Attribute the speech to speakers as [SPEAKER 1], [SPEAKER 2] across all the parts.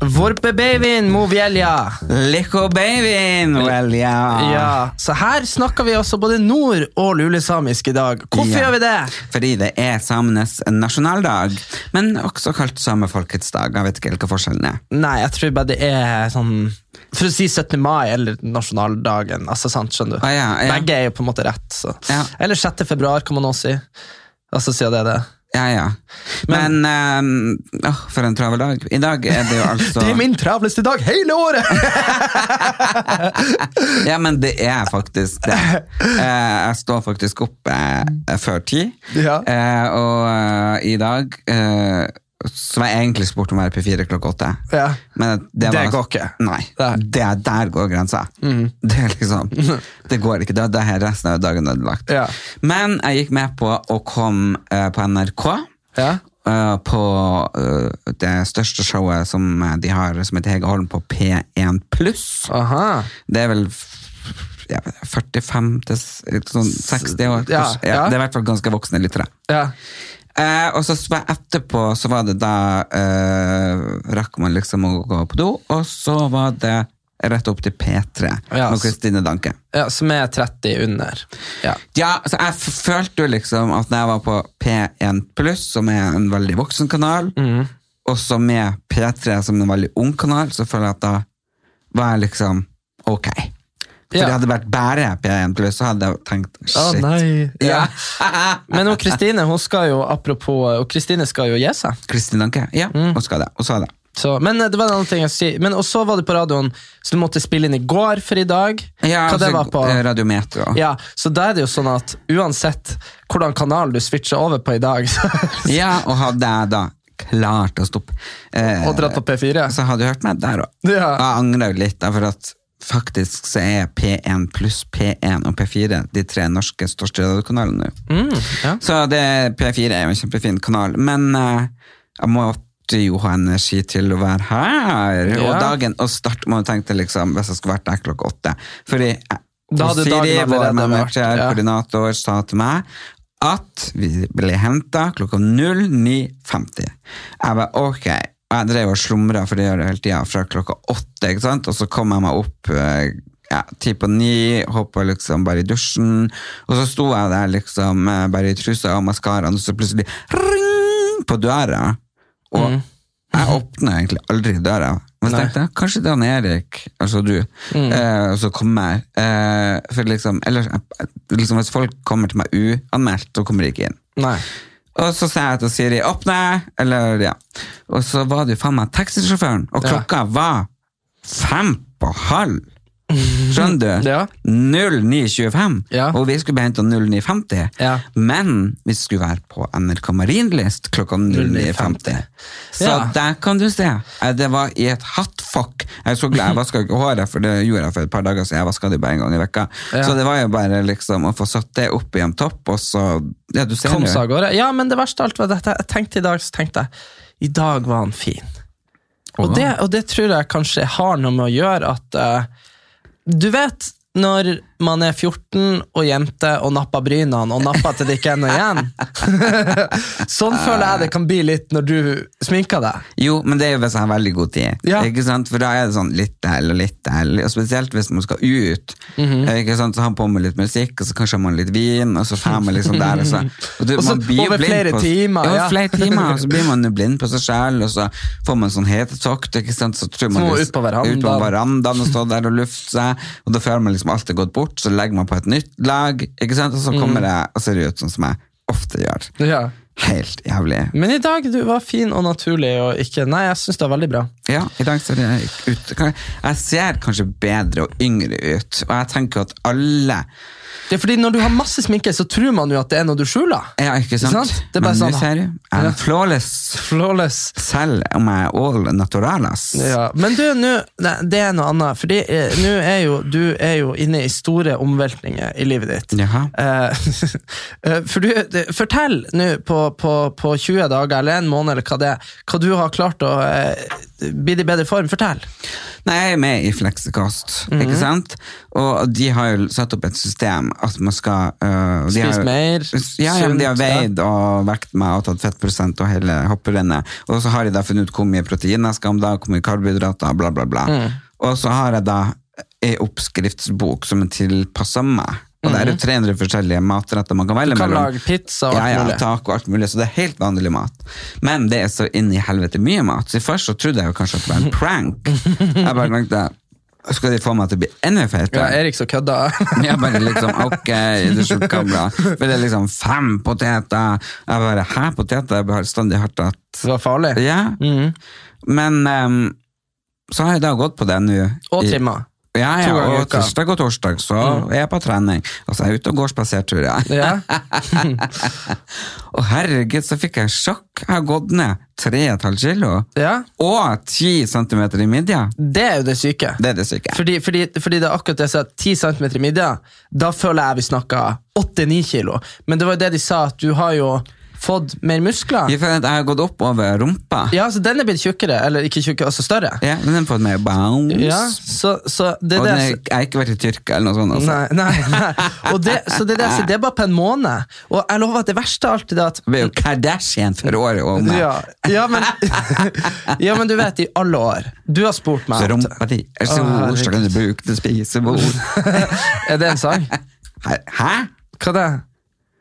[SPEAKER 1] Vorpe-babyen Movelja.
[SPEAKER 2] Lico babyen, well, ja.
[SPEAKER 1] Så her snakker vi også både nord- og lulesamisk i dag. Hvorfor
[SPEAKER 2] Ja.
[SPEAKER 1] gjør vi det?
[SPEAKER 2] Fordi det er samenes nasjonaldag, men også kalt samefolkets dag. Jeg vet ikke helt hva forskjellen er.
[SPEAKER 1] Nei, jeg tror bare det er sånn For å si 17. mai eller nasjonaldagen. altså sant, skjønner du?
[SPEAKER 2] Ah, ja, ja.
[SPEAKER 1] Begge er jo på en måte rett. Så.
[SPEAKER 2] Ja.
[SPEAKER 1] Eller 6. februar, kan man også si. Altså siden det det.
[SPEAKER 2] Ja, ja. Men, Men um, oh, for en travel dag. I dag er det jo altså
[SPEAKER 1] Det er min travleste dag hele året!
[SPEAKER 2] Ja, men det er faktisk det. Eh, jeg står faktisk opp eh, før ti,
[SPEAKER 1] Ja.
[SPEAKER 2] eh, og i dag var jeg egentlig spurt om å være på fire klokka åtte.
[SPEAKER 1] Ja.
[SPEAKER 2] Men det,
[SPEAKER 1] Det går ikke.
[SPEAKER 2] Nei, det, der går grensa. Det er liksom, det går ikke. Da det er resten av dagen ødelagt.
[SPEAKER 1] Ja.
[SPEAKER 2] Men jeg gikk med på å komme uh, på NRK.
[SPEAKER 1] Ja.
[SPEAKER 2] Uh, på uh, det største showet som de har, som heter Hege Holm på P1 pluss. Det er vel ja, 45 til sånn 60 år.
[SPEAKER 1] Ja, ja.
[SPEAKER 2] Det er i hvert fall ganske voksne lyttere.
[SPEAKER 1] Ja.
[SPEAKER 2] Eh, og så etterpå så var det da eh, rakk man liksom å gå på do, og så var det rett opp til P3
[SPEAKER 1] Ja,
[SPEAKER 2] med Kristine Danke.
[SPEAKER 1] ja. Som er 30 under. Ja.
[SPEAKER 2] Ja, så jeg følte jo liksom at når jeg var på P1 pluss, som er en veldig voksen kanal,
[SPEAKER 1] Mm.
[SPEAKER 2] og så med P3 som en veldig ung kanal, så føler jeg at da var jeg liksom ok. For
[SPEAKER 1] Ja.
[SPEAKER 2] det hadde vært bare P1 pluss, så hadde jeg tenkt
[SPEAKER 1] Å
[SPEAKER 2] Ah,
[SPEAKER 1] nei.
[SPEAKER 2] Ja.
[SPEAKER 1] Men hun Kristine hun skal jo apropos, og Kristine skal jo gi seg.
[SPEAKER 2] Kristine Anke, ja,
[SPEAKER 1] Mm.
[SPEAKER 2] hun skal det. Hun sa det.
[SPEAKER 1] Så, men eh, det var en annen ting jeg si. Men og så var det på radioen, så du måtte spille inn i går for i dag.
[SPEAKER 2] Ja,
[SPEAKER 1] Hva det
[SPEAKER 2] altså,
[SPEAKER 1] var på?
[SPEAKER 2] eh, Radiometro.
[SPEAKER 1] Ja, Så da er det jo sånn at uansett hvordan kanal du switcher over på i dag, så,
[SPEAKER 2] Ja, og hadde jeg da klart å stoppe eh,
[SPEAKER 1] og dratt på P4
[SPEAKER 2] så hadde du hørt meg der òg.
[SPEAKER 1] Ja.
[SPEAKER 2] Jeg angrer litt, for at faktisk så er P1 pluss P1 og P4 de tre norske største radiokanalene nå.
[SPEAKER 1] mm, ja.
[SPEAKER 2] Så det, P4 er jo en kjempefin kanal, men uh, jeg måtte jo ha energi til å være her.
[SPEAKER 1] Ja.
[SPEAKER 2] Og dagen, og start må jeg tenke liksom, hvis jeg skulle vært der klokka åtte. Fordi eh,
[SPEAKER 1] Da hadde
[SPEAKER 2] Siri, vår manager, koordinator, sa til meg at vi ble henta klokka 09.50. Jeg var ok. Og jeg drev og slumra, for det gjør jeg hele tida, fra klokka åtte. ikke sant? Og så kom jeg meg opp eh, ja, ti på ni, hoppa liksom bare i dusjen. Og så sto jeg der liksom eh, bare i trusa og maskaraen, og så plutselig ring på døra. Og jeg åpna egentlig aldri døra. Men så tenkte jeg, kanskje det er han Erik, altså du, eh, og så kommer. Eh, for liksom, ellers, eh, liksom, hvis folk kommer til meg uanmeldt, så kommer de ikke inn.
[SPEAKER 1] Nei.
[SPEAKER 2] Og så sa jeg til Siri 'åpne', eller ja. Og så var det jo faen meg taxisjåføren, og klokka var fem på halv. Skjønner du?
[SPEAKER 1] Ja.
[SPEAKER 2] 09.25,
[SPEAKER 1] Ja.
[SPEAKER 2] og vi skulle bli henta 09.50.
[SPEAKER 1] Ja.
[SPEAKER 2] Men vi skulle være på NRK Marienlyst klokka 09.50. Så der kan du se. Det var i et hattfokk. Jeg er så glad jeg vaska ikke håret, for det gjorde jeg for et par dager siden. Jeg vaska det bare en gang i vekka. Så det var jo bare liksom å få satt det opp i en topp, og så Ja, du ser
[SPEAKER 1] det. Ja, men det verste av alt var dette. Jeg tenkte i dag, så tenkte jeg i dag var han fin. Og det, og det tror jeg kanskje har noe med å gjøre at eh, Du vet når man er 14 og jente og napper brynene og napper til det ikke er noe igjen. sånn føler jeg det kan bli litt når du sminker deg.
[SPEAKER 2] Jo, men det er jo hvis jeg har veldig god tid.
[SPEAKER 1] Ja.
[SPEAKER 2] Ikke sant? For da er det sånn litt del og litt del, og spesielt hvis man skal ut. ikke sant? Så har man på med litt musikk, og så kanskje har man litt vin, og så får man liksom der. Og så, og du,
[SPEAKER 1] Og så
[SPEAKER 2] man blir
[SPEAKER 1] over flere
[SPEAKER 2] på-
[SPEAKER 1] timer,
[SPEAKER 2] Ja,
[SPEAKER 1] ja.
[SPEAKER 2] flere timer, og så blir man jo blind på seg selv, og så får man sånn hetetokt, ikke sant? Så tror man
[SPEAKER 1] Så
[SPEAKER 2] liksom-
[SPEAKER 1] ut på verandaen.
[SPEAKER 2] ut på verandaen og stå der og lufte seg, og da føler man liksom alt er gått bort. Bort, så legger man på et nytt lag, ikke sant? og så
[SPEAKER 1] Mm.
[SPEAKER 2] kommer jeg og ser ut sånn som jeg ofte gjør.
[SPEAKER 1] Ja.
[SPEAKER 2] Helt jævlig.
[SPEAKER 1] Men i dag du var fin og naturlig og ikke Nei, jeg syns det var veldig bra.
[SPEAKER 2] Ja, i dag ser jeg ut Jeg ser kanskje bedre og yngre ut, og jeg tenker at alle
[SPEAKER 1] Det er fordi Når du har masse sminke, så tror man jo at det er noe du skjuler.
[SPEAKER 2] Ja, ikke sant?
[SPEAKER 1] Sant? Det er bare
[SPEAKER 2] Men nå
[SPEAKER 1] sånn-
[SPEAKER 2] ser du, jeg er flawless
[SPEAKER 1] Flawless.
[SPEAKER 2] selv om jeg er all naturalas.
[SPEAKER 1] Ja, men du, nå, nei, det er noe annet. Fordi eh, nå er jo du er jo inne i store omveltninger i livet ditt.
[SPEAKER 2] Jaha.
[SPEAKER 1] Eh, eh, for du, det, fortell nå på, på, på 20 dager eller en måned eller hva det er, hva du har klart å eh, bli i bedre form. Fortell.
[SPEAKER 2] Nei, jeg er med i Fleksekost,
[SPEAKER 1] mm -hmm.
[SPEAKER 2] ikke sant? Og de har jo satt opp et system at man skal uh,
[SPEAKER 1] Spis
[SPEAKER 2] har,
[SPEAKER 1] mer,
[SPEAKER 2] Ja, ja, de har veid og vekt meg og tatt fettprosent og hele hopperennet. Og så har de da funnet ut hvor mye protein jeg skal om dagen, hvor mye karbohydrater, bla, bla, bla.
[SPEAKER 1] Mm.
[SPEAKER 2] Og så har jeg da ei oppskriftsbok som er tilpassa meg. Og det er jo 300 forskjellige matretter man kan velge
[SPEAKER 1] mellom. Du kan
[SPEAKER 2] mellom.
[SPEAKER 1] lage pizza og alt
[SPEAKER 2] ja, ja, taco og alt mulig, så det er helt vanlig mat. Men det er så inn i helvete mye mat. Så først så trodde jeg jo kanskje at det var en prank. Jeg bare tenkte, skal de få meg til å bli enda
[SPEAKER 1] Ja. Erik så kødda.
[SPEAKER 2] Jeg bare liksom, ok, det er. For det er liksom fem poteter. Jeg bare, hæ, poteter? Jeg bestandig hørt at
[SPEAKER 1] Det var farlig.
[SPEAKER 2] Ja,
[SPEAKER 1] Mm.
[SPEAKER 2] men um, så har jeg da gått på det nå.
[SPEAKER 1] Og trimma.
[SPEAKER 2] Ja, ja, og tirsdag og torsdag så er jeg på trening. Og så er jeg ute og går spasertur,
[SPEAKER 1] Ja.
[SPEAKER 2] Og herregud, så fikk jeg sjokk. Jeg har gått ned 3,5 kilo.
[SPEAKER 1] ja.
[SPEAKER 2] Og 10 centimeter i midja.
[SPEAKER 1] Det er jo det syke.
[SPEAKER 2] Det er det syke.
[SPEAKER 1] Fordi, fordi, fordi det er akkurat det jeg sa, 10 cm i midja, da føler jeg vi snakka 8-9 kilo. Men det var jo det de sa, at du har jo fått mer muskler.
[SPEAKER 2] Jeg for jeg har gått opp over rumpa.
[SPEAKER 1] Ja, så den er blitt tjukkere, eller ikke tjukkere, altså større.
[SPEAKER 2] Ja, men den har fått mer bounce.
[SPEAKER 1] Ja, så, så det
[SPEAKER 2] og det, er, jeg har ikke vært i Tyrkia eller noe sånt. Også.
[SPEAKER 1] Nei, nei, nei. Og det, så det, det, det er bare på en måned. Og jeg lover at det verste er alltid er at
[SPEAKER 2] Du er jo Kardashian for året om.
[SPEAKER 1] ja, ja, men, ja, men du vet, i alle år Du har spurt meg
[SPEAKER 2] Så rumpa di er stor, så kan du bruke til spisebord.
[SPEAKER 1] Er det en sang?
[SPEAKER 2] Hæ?
[SPEAKER 1] Hva det?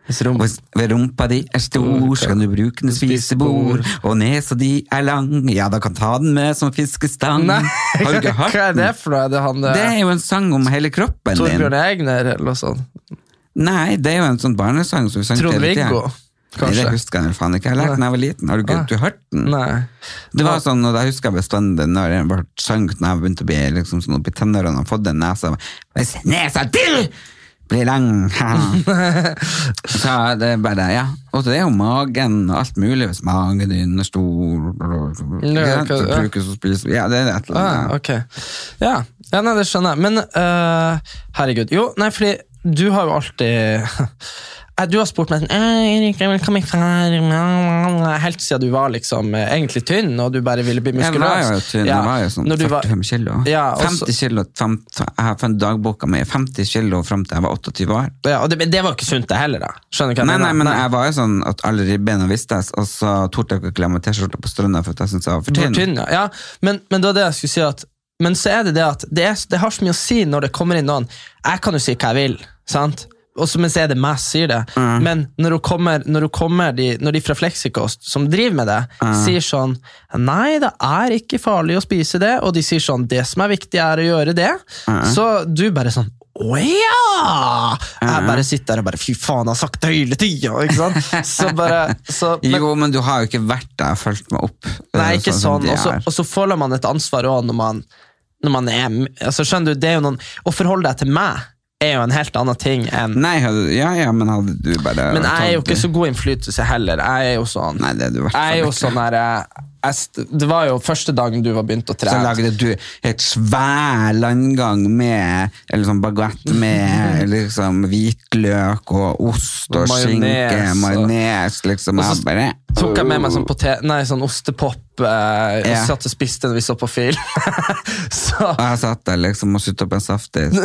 [SPEAKER 2] Ved rumpa di er stor, så kan du bruke den spisebord. Og nesa di er lang, ja, da kan ta den med som fiskestang.
[SPEAKER 1] Nei,
[SPEAKER 2] Har du ikke hørt
[SPEAKER 1] hva er det for noe? Det han
[SPEAKER 2] Det er jo en sang om hele kroppen din.
[SPEAKER 1] Torbjørn Egner eller noe sånt?
[SPEAKER 2] Nei, det er jo en sånn barnesang som vi sang hele tida.
[SPEAKER 1] Viggo,
[SPEAKER 2] Nei, det
[SPEAKER 1] kanskje?
[SPEAKER 2] husker jeg faen ikke. Jeg lærte den da jeg var liten. Har du, du hørt den?
[SPEAKER 1] Nei.
[SPEAKER 2] Det var sånn, og da husker jeg bestandig når jeg ble sang når jeg begynte å bli liksom sånn oppi tennene og fått en nese. Hvis nesa til blir lang Så det er bare, ja. Og det er jo magen og alt mulig hvis magen din er stor.
[SPEAKER 1] Ja,
[SPEAKER 2] brukes og spiser. Ja, det er et eller
[SPEAKER 1] Ah,
[SPEAKER 2] annet.
[SPEAKER 1] Ja, ja nei, det skjønner jeg. Men uh, herregud. Jo, nei, fordi du har jo alltid Du har spurt meg sånn «Eh, Erik, jeg vil komme fra Helt siden du var liksom eh, egentlig tynn, og du bare ville bli muskuløs.
[SPEAKER 2] Jeg var jo tynn, jeg var jo sånn
[SPEAKER 1] Når du var-
[SPEAKER 2] 45 kilo.
[SPEAKER 1] Ja, også,
[SPEAKER 2] 50 kilo, 50, jeg har funnet dagboka mi, 50 kilo frem til jeg var 28 år.
[SPEAKER 1] Ja, og det, men det var ikke sunt, det heller. da Skjønner du hva jeg
[SPEAKER 2] nei,
[SPEAKER 1] nei,
[SPEAKER 2] men jeg var jo sånn at alle ribbeina vistes, og så torde jeg ikke klemme T-skjorta på strønna for at jeg syntes jeg var for tynn.
[SPEAKER 1] tynn, ja. ja men, men det var det jeg skulle si at Men så er det det at det, er, det har så mye å si når det kommer inn noen Jeg kan jo si hva jeg vil, sant? Og så, men så er det meg sier det. Men når, hun kommer, når, hun kommer de, når de fra Fleksikost, som driver med det, sier sånn Nei, det er ikke farlig å spise det, og de sier sånn Det som er viktig, er å gjøre det. Så du bare sånn å ja! Jeg bare sitter der og bare Fy faen, jeg har sagt det hele tida! Så bare så, men-
[SPEAKER 2] Jo, men du har jo ikke vært der og fulgt meg opp.
[SPEAKER 1] Nei,
[SPEAKER 2] eh,
[SPEAKER 1] ikke
[SPEAKER 2] som
[SPEAKER 1] sånn. Og så,
[SPEAKER 2] er.
[SPEAKER 1] og så føler man et ansvar òg når man, når man er altså Skjønner du, det er jo noen Å forholde deg til meg er jo en helt annen ting enn
[SPEAKER 2] Nei, hadde, ja, ja, men hadde du bare
[SPEAKER 1] Men jeg er jo ikke så god innflytelse heller. Jeg er jo sånn
[SPEAKER 2] Nei, det er du i hvert
[SPEAKER 1] Jeg er jo sånn der eh, jeg Det var jo første dagen du var begynt å trene.
[SPEAKER 2] Så lagde du et svær landgang med Eller sånn med liksom hvitløk og ost og
[SPEAKER 1] Majones,
[SPEAKER 2] skinke, majones, liksom.
[SPEAKER 1] Og så
[SPEAKER 2] bare
[SPEAKER 1] Tok jeg med meg sånn, potet, nei, sånn ostepop eh,
[SPEAKER 2] Ja.
[SPEAKER 1] satt og spiste når vi så på film. så,
[SPEAKER 2] Og jeg satt der liksom og suttet opp en saftis.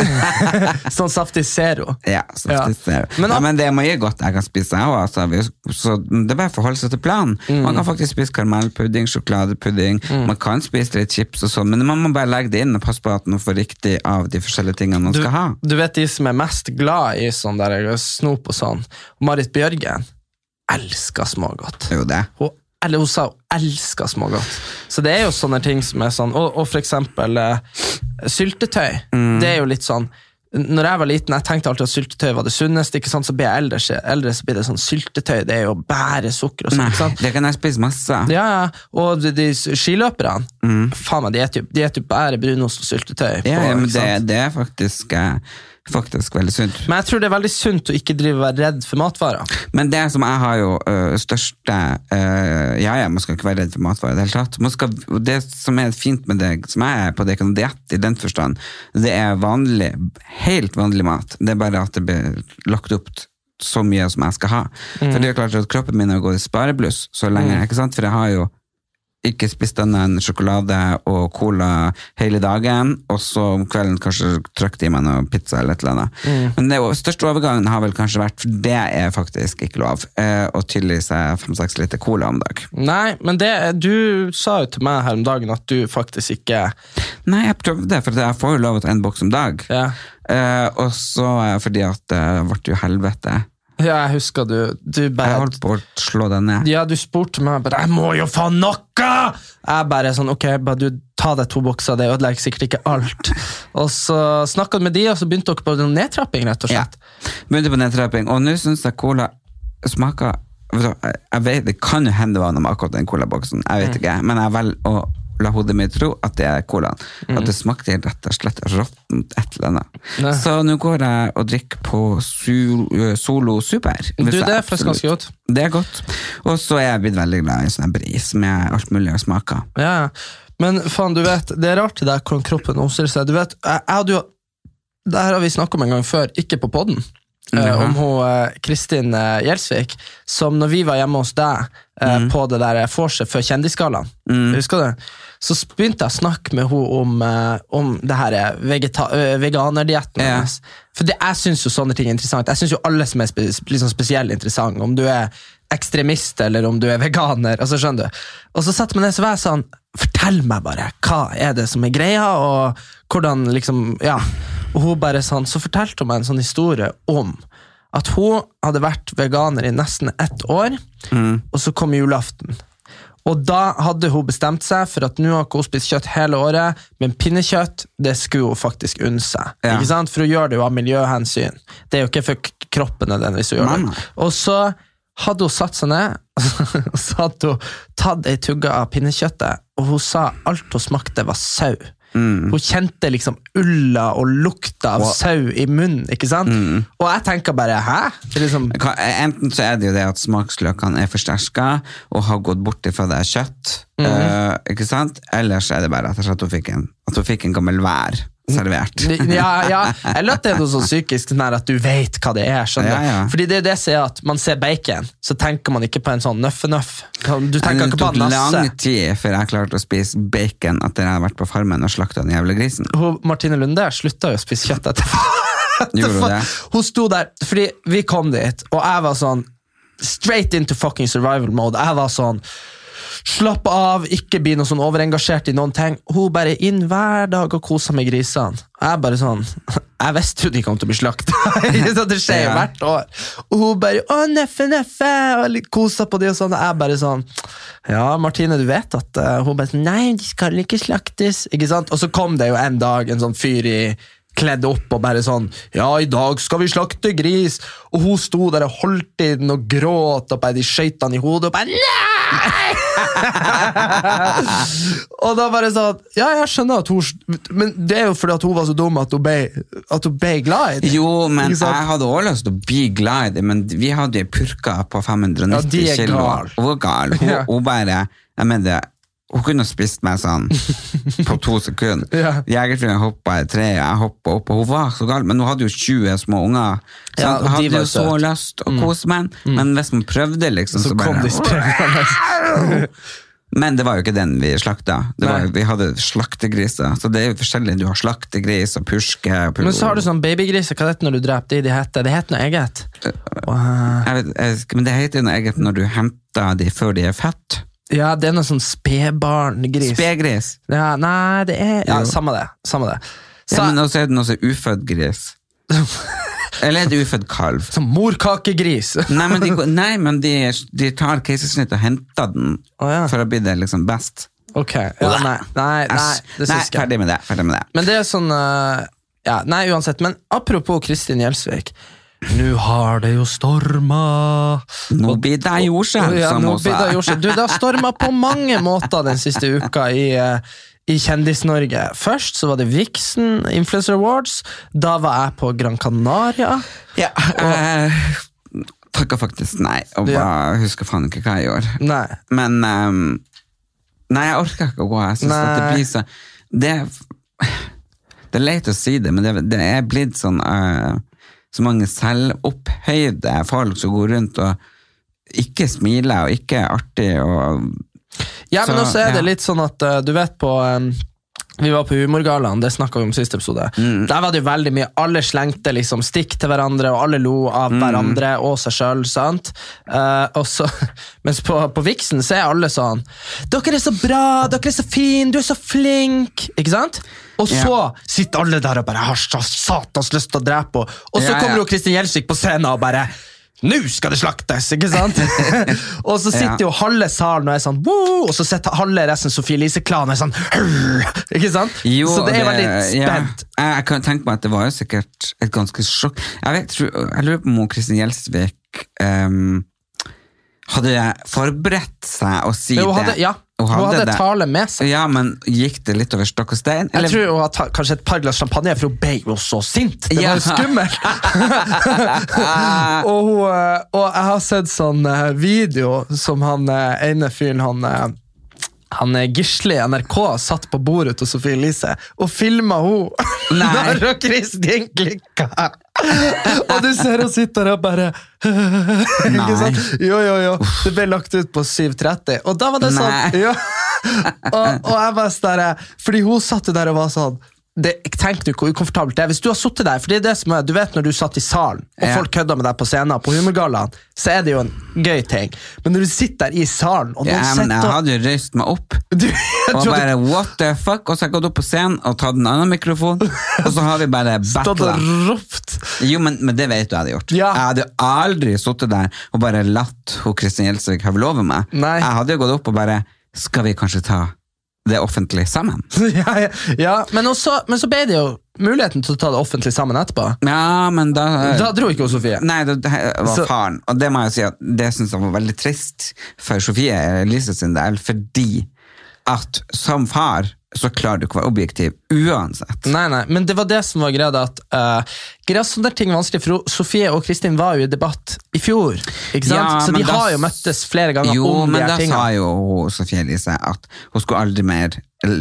[SPEAKER 1] sånn saftig zero.
[SPEAKER 2] Ja, saftis
[SPEAKER 1] Ja.
[SPEAKER 2] Men,
[SPEAKER 1] Men
[SPEAKER 2] ja, men det er mye godt jeg kan spise, jeg òg. Altså. Så det er bare å forholde seg til planen.
[SPEAKER 1] Mm.
[SPEAKER 2] Man kan faktisk spise karamellpudding, sjokoladepudding, man kan spise litt chips og sånn, men man må bare legge det inn og passe på at man får riktig av de forskjellige tingene man
[SPEAKER 1] Du,
[SPEAKER 2] skal ha.
[SPEAKER 1] du vet de som er mest glad i sånn der snop og sånn. Marit Bjørgen elsker smågodt.
[SPEAKER 2] Jo det.
[SPEAKER 1] Hun, eller hun sa hun elsker smågodt. Så det er jo sånne ting som er sånn Og, og for eksempel uh, syltetøy.
[SPEAKER 2] Mm.
[SPEAKER 1] Det er jo litt sånn når jeg var liten, jeg tenkte alltid at syltetøy var det sunneste. ikke sant? Så blir jeg eldre, eldre så blir det sånn syltetøy. Det er jo bare sukker og sånn. Ikke sant?
[SPEAKER 2] det kan jeg spise masse.
[SPEAKER 1] Ja, ja. Og de, de skiløperne, faen meg, de spiser jo, bare brunost og syltetøy. på,
[SPEAKER 2] Ja, ja, men det, det er faktisk, eh, faktisk veldig sunt.
[SPEAKER 1] Men jeg tror det er veldig sunt å ikke drive og være redd for matvarer.
[SPEAKER 2] Men det som jeg har jo uh, største uh, Ja, ja, man skal ikke være redd for matvarer i det hele tatt. Skal, det som er fint med det, som jeg er på, det noe diett i den forstand. Det er vanlig, helt vanlig mat. Det er bare at det blir lagt opp så mye som jeg skal ha. For det er jo klart at kroppen min har gått i sparebluss så lenge, ikke sant? For jeg har jo ikke spist denne enn sjokolade og cola hele dagen, og så om kvelden kanskje trykt i meg noe pizza eller et eller annet. Men den største overgangen har vel kanskje vært, for det er faktisk ikke lov, eh, å tilgi seg fem-seks liter cola om dag.
[SPEAKER 1] Nei, men det, du sa jo til meg her om dagen at du faktisk ikke
[SPEAKER 2] Nei, jeg prøvde, for jeg får jo lov til en boks om dag.
[SPEAKER 1] Ja,
[SPEAKER 2] Eh, og så fordi at det ble jo helvete.
[SPEAKER 1] Ja jeg husker du, du
[SPEAKER 2] Jeg holdt på å slå den ned.
[SPEAKER 1] Ja, du spurte meg bare 'Jeg må jo få noe!' Jeg bare sånn 'Ok, bare du ta deg to bokser, det ødelegger sikkert ikke alt'. Og så snakka du med de, og så begynte dere på nedtrapping, rett og
[SPEAKER 2] Ja. Begynte på nedtrapping, og nå syns jeg cola smaker jeg vet, Det kan jo hende det var noe med akkurat den colaboksen, jeg vet ikke, men jeg velger å la hodet mitt tro at det er colaen. At det smakte rett og slett råttent et eller annet.
[SPEAKER 1] Nei.
[SPEAKER 2] Så nå går jeg og drikker på ø, Solo Super.
[SPEAKER 1] Du, det er faktisk ganske godt.
[SPEAKER 2] Det er godt. Og så er jeg blitt veldig glad i sånn bris med alt mulig smaker.
[SPEAKER 1] Ja. Men faen, du vet, det er rart det der hvordan kroppen omstiller seg. Du vet, jeg, jeg jo Det her har vi snakka om en gang før, ikke på podden. Eh, om hun eh, Kristin eh, Gjelsvik, som når vi var hjemme hos deg mm. på det der vorset før Kjendisgallaen, husker du? Så begynte jeg å snakke med henne om, om det her veganerdietten
[SPEAKER 2] Ja.
[SPEAKER 1] hennes. For det, jeg syns jo sånne ting er interessant. Jeg syns jo alle som er spe, liksom spesielt interessant, om du er ekstremist eller om du er veganer. altså skjønner du. Og så satte meg ned så var jeg sånn Fortell meg bare, hva er det som er greia, og hvordan liksom Ja. Og hun bare sånn, så fortalte hun meg en sånn historie om at hun hadde vært veganer i nesten ett år, og så kom julaften. Og da hadde hun bestemt seg for at nå har ikke hun spist kjøtt hele året, men pinnekjøtt det skulle hun faktisk unne seg.
[SPEAKER 2] Ja.
[SPEAKER 1] Ikke sant? For hun gjør det jo av miljøhensyn. Det er jo ikke for kroppen nødvendigvis hun
[SPEAKER 2] gjør
[SPEAKER 1] det. Og så hadde hun satt seg ned, og så hadde hun tatt ei tugge av pinnekjøttet, og hun sa alt hun smakte var sau.
[SPEAKER 2] Mm.
[SPEAKER 1] Hun kjente liksom ulla og lukta av sau i munnen, ikke sant?
[SPEAKER 2] Mm.
[SPEAKER 1] Og jeg tenker bare, hæ? Liksom,
[SPEAKER 2] Enten så er det jo det at smaksløkene er forsterka og har gått bort ifra det er kjøtt, uh, ikke sant? Eller så er det bare at hun fikk en, at hun fikk en gammel vær servert.
[SPEAKER 1] ja, ja, eller at det er noe sånn psykisk sånn at du vet hva det er. skjønner du?
[SPEAKER 2] Ja, ja.
[SPEAKER 1] Fordi det er det som er at man ser bacon, så tenker man ikke på en sånn nøffe-nøff. Du tenker
[SPEAKER 2] det
[SPEAKER 1] ikke på
[SPEAKER 2] tok
[SPEAKER 1] en nasse.
[SPEAKER 2] lang tid før jeg klarte å spise bacon etter jeg hadde vært på farmen og slakta den jævla grisen.
[SPEAKER 1] Hun, Martine Lunde slutta jo å spise kjøtt etterpå.
[SPEAKER 2] Det?
[SPEAKER 1] Hun sto der, fordi vi kom dit, og jeg var sånn straight into fucking survival mode. Jeg var sånn Slapp av, ikke bli noe sånn overengasjert i noen ting. Hun bare inn hver dag og kosa med grisene. Jeg bare sånn Jeg visste jo de kom til å bli slakta. det skjer jo
[SPEAKER 2] Ja.
[SPEAKER 1] hvert år. Og hun bare 'Å, neffe, neffe!' og kosa på de og sånn. Jeg bare sånn Ja, Martine, du vet at eh, Hun bare sånn 'Nei, de skal ikke slaktes'. Ikke sant? Og så kom det jo en dag en sånn fyr i kledd opp og bare sånn 'Ja, i dag skal vi slakte gris'. Og hun sto der og holdt i den og gråt, og bare de skøyt han i hodet og bare 'Nei!' Og da bare sånn Ja, jeg skjønner at hun Men det er jo fordi at hun var så dum at hun ble, at hun ble glad i det.
[SPEAKER 2] Jo, men jeg hadde også lyst til å bli glad i det, men vi hadde ei purka på 590
[SPEAKER 1] Ja,
[SPEAKER 2] kilo.
[SPEAKER 1] gal.
[SPEAKER 2] Hun var gal. Hun,
[SPEAKER 1] Ja.
[SPEAKER 2] hun bare jeg mener det, hun kunne spist meg sånn på to sekunder.
[SPEAKER 1] Ja.
[SPEAKER 2] Jegerfruen hoppa i treet, jeg hoppa opp, og hun var så gal. Men hun hadde jo 20 små unger. Så
[SPEAKER 1] Ja, de
[SPEAKER 2] hadde jo så
[SPEAKER 1] søt.
[SPEAKER 2] lyst å kose meg, men hvis man prøvde, liksom,
[SPEAKER 1] Så
[SPEAKER 2] så,
[SPEAKER 1] kom
[SPEAKER 2] bare
[SPEAKER 1] de.
[SPEAKER 2] Men det var jo ikke den vi slakta. Det var, vi hadde slaktegriser. Så det er jo forskjellig. Du har slaktegris og purske. Og
[SPEAKER 1] Men så har du sånn babygriser. Hva er det når du dreper de? De heter, det heter noe eget. Wow.
[SPEAKER 2] jeg vet, jeg, men det heter noe eget når du henter de før de er født.
[SPEAKER 1] Ja, det er noe sånn spedbarngris.
[SPEAKER 2] Spegris.
[SPEAKER 1] Ja, nei, det er Ja,
[SPEAKER 2] Jo.
[SPEAKER 1] samme det. Samme det. Så,
[SPEAKER 2] Ja, men også er det noe som er ufødt gris. Eller et ufødt kalv.
[SPEAKER 1] Sånn morkakegris.
[SPEAKER 2] Nei, men de, nei, men de, de tar keisersnitt og henter den
[SPEAKER 1] Å, ja.
[SPEAKER 2] for å bli det liksom best.
[SPEAKER 1] Ok, ja, nei, nei, nei,
[SPEAKER 2] Æsj.
[SPEAKER 1] det
[SPEAKER 2] nei
[SPEAKER 1] syns jeg.
[SPEAKER 2] ferdig med det. Ferdig med det.
[SPEAKER 1] Men det er sånn eh, ja, Nei, uansett, men apropos Kristin Gjelsvik. Nå har det jo storma
[SPEAKER 2] Nå blir det jordskjelv,
[SPEAKER 1] ja, nå blir det jordskjelv. Du, det har storma på mange måter den siste uka i, eh, i Kjendis-Norge. Først så var det Vixen Influencer Awards. Da var jeg på Gran Canaria.
[SPEAKER 2] Ja, jeg takka faktisk nei, og
[SPEAKER 1] Ja.
[SPEAKER 2] bare husker faen ikke hva jeg gjorde.
[SPEAKER 1] Nei.
[SPEAKER 2] Men um, Nei, jeg orker ikke å gå. Jeg synes at det blir så det, det er leit å si det, men det, det er blitt sånn eh, Så mange selvopphøyde folk som går rundt og ikke smiler og ikke er artig og
[SPEAKER 1] Ja, men
[SPEAKER 2] Så,
[SPEAKER 1] også er det litt sånn at eh, du vet på Vi var på Humorgallaen, det snakka vi om siste episode.
[SPEAKER 2] Mm.
[SPEAKER 1] Der var det jo veldig mye Alle slengte liksom stikk til hverandre, og alle lo av
[SPEAKER 2] Mm.
[SPEAKER 1] hverandre og seg sjøl. mens på, på Vixen så er alle sånn Dere er så bra, dere er så fine, du er så flink! Ikke sant? Og så
[SPEAKER 2] Ja.
[SPEAKER 1] sitter alle der og bare har så satans lyst til å drepe henne. Og så
[SPEAKER 2] Ja, ja.
[SPEAKER 1] kommer jo Kristin Gjelsvik på scenen og bare nå skal det slaktes! ikke sant? og så sitter
[SPEAKER 2] Ja.
[SPEAKER 1] jo halve salen og er sånn Woo! Og så sitter halve resten Sofie Elise-klanen og er sånn «Hurr!» Ikke sant?
[SPEAKER 2] Jo,
[SPEAKER 1] så det er veldig spent.
[SPEAKER 2] Jeg, jeg kan tenke meg at det var jo sikkert et ganske sjokk. Jeg, vet, jeg lurer på om Kristin Gjelsvik um, hadde forberedt seg å si
[SPEAKER 1] Hun hadde,
[SPEAKER 2] det.
[SPEAKER 1] ja, hun hadde, tale med seg.
[SPEAKER 2] Ja, men gikk det litt over stokk og stein?
[SPEAKER 1] Jeg tror hun hadde kanskje et par glass champagne, for hun ble jo så sint. Det
[SPEAKER 2] Ja.
[SPEAKER 1] var jo skummelt. og, hun, eh, og jeg har sett sånn eh, video som han eh, ene fyren, han han Gisle i NRK satt på bordet til Sofie Elise og filma henne når Kristin klikka. og du ser hun sitter der og bare Ikke sant? Jo, jo, jo. Det ble lagt ut på 7.30, og da var det sånn og, og jeg bare sånn Fordi hun satt der og var sånn det, Tenk du hvor ukomfortabelt det er. Hvis du har sittet der, for det er det som er, du vet når du satt i salen, og folk kødda med deg på scenen, på Humorgallaen, så er det jo en gøy ting. Men når du sitter der i salen, og
[SPEAKER 2] ja, men jeg
[SPEAKER 1] og
[SPEAKER 2] hadde jo røyst meg opp.
[SPEAKER 1] du,
[SPEAKER 2] Og bare what the fuck? Og så har jeg gått opp på scenen og tatt en annen mikrofon, og så har vi bare battla. Jo, men, men det vet du jeg hadde gjort.
[SPEAKER 1] Ja.
[SPEAKER 2] Jeg hadde aldri sittet der og bare latt Kristin Gjelsvik høvle over meg.
[SPEAKER 1] Nei.
[SPEAKER 2] Jeg hadde jo gått opp og bare Skal vi kanskje ta det offentlige sammen?
[SPEAKER 1] ja, ja, ja. Men, også, men så ble det jo muligheten til å ta det offentlige sammen etterpå.
[SPEAKER 2] Ja, men da
[SPEAKER 1] Da dro ikke Sofie.
[SPEAKER 2] Nei, det, det var
[SPEAKER 1] Så-
[SPEAKER 2] faren. Og det må jeg si at det syns jeg var veldig trist for Sofie Elise sin del, fordi at som far så klarer du ikke å være objektiv uansett.
[SPEAKER 1] Nei, nei, men det var det som var greia. At uh, greia sånne ting er vanskelig, for Sofie og Kristin var jo i debatt i fjor. ikke sant?
[SPEAKER 2] Ja,
[SPEAKER 1] så de
[SPEAKER 2] da
[SPEAKER 1] har jo møttes flere ganger
[SPEAKER 2] Jo,
[SPEAKER 1] om de
[SPEAKER 2] men
[SPEAKER 1] her
[SPEAKER 2] da
[SPEAKER 1] tingene.
[SPEAKER 2] sa jo Sofie Elise at hun skulle aldri mer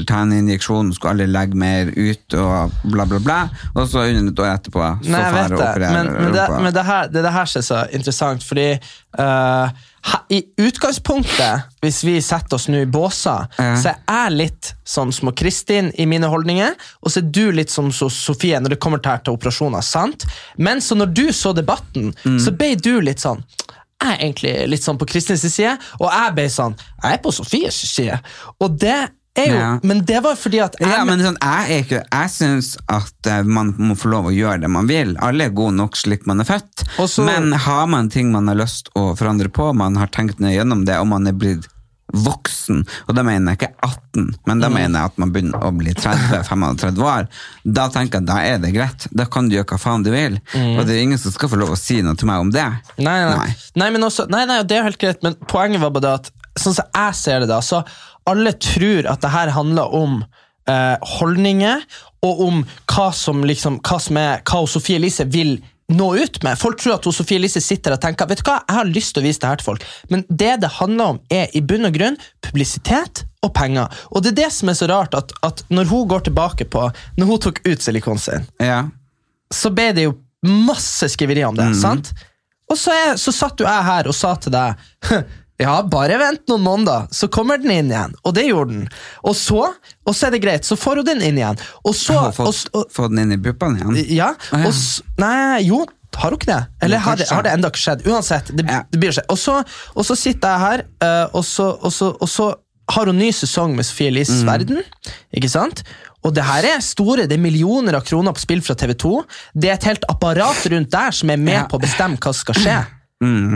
[SPEAKER 2] ta en injeksjon, hun skulle aldri legge mer ut og bla, bla, bla. Og så under et år etterpå så
[SPEAKER 1] Nei, jeg vet det, men, men, det, men det, her, det det her er så interessant, fordi uh, i utgangspunktet, hvis vi setter oss nå i båser,
[SPEAKER 2] Ja.
[SPEAKER 1] så er jeg litt sånn som Kristin i mine holdninger, og så er du litt som så Sofie når det kommer til, til operasjoner, sant? Men så når du så debatten,
[SPEAKER 2] Mm.
[SPEAKER 1] så ble du litt sånn jeg er egentlig litt sånn på Kristins side, og jeg ble sånn Jeg er på Sofies side. Og det er jo
[SPEAKER 2] Ja.
[SPEAKER 1] Men det var fordi at jeg,
[SPEAKER 2] Ja, men sånn, jeg, ikke, jeg syns at eh, man må få lov å gjøre det man vil. Alle er gode nok slik man er født.
[SPEAKER 1] Også,
[SPEAKER 2] men har man ting man har lyst å forandre på, man har tenkt ned gjennom det, og man er blitt voksen, og da mener jeg ikke 18, men
[SPEAKER 1] Mm.
[SPEAKER 2] da mener jeg at man begynner å bli 30-35 år, da tenker jeg da er det greit. Da kan du gjøre hva faen du vil. Og det er ingen som skal få lov å si noe til meg om det.
[SPEAKER 1] Nei, Nei, nei. nei. men også, nei, det er helt greit, men poenget var bare det at sånn som jeg ser det da, så alle tror at det her handler om eh, holdninger, og om hva som, liksom, hva som er, hva Sofie Elise vil nå ut med. Folk tror at Sofie Elise sitter og tenker vet du hva, jeg har lyst til å vise det her til folk, men det det handler om er i bunn og grunn publisitet og penger. Og det er det som er så rart, at, at når hun går tilbake på, når hun tok ut silikonen sin,
[SPEAKER 2] Ja.
[SPEAKER 1] så ble det jo masse skriverier om det.
[SPEAKER 2] Mm.
[SPEAKER 1] sant? Og så, er, så satt jo jeg her og sa til deg ja, bare vent noen måneder, så kommer den inn igjen. Og det gjorde den. Og så og så er det greit, så får hun den inn igjen. Og så,
[SPEAKER 2] Har
[SPEAKER 1] og,
[SPEAKER 2] fått, den inn i puppene igjen.
[SPEAKER 1] ja,
[SPEAKER 2] Ah, ja.
[SPEAKER 1] og Nei, jo, har hun ikke det? Eller har det, har det enda ikke skjedd? Uansett, det, det blir skjedd. Og så, og så sitter jeg her, eh, og, så, og, så, og så har hun ny sesong med Sofie Elises
[SPEAKER 2] Mm.
[SPEAKER 1] verden. Ikke sant? Og det her er store, det er millioner av kroner på spill fra TV 2. Det er et helt apparat rundt der som er med
[SPEAKER 2] Ja.
[SPEAKER 1] på å bestemme hva som skal skje.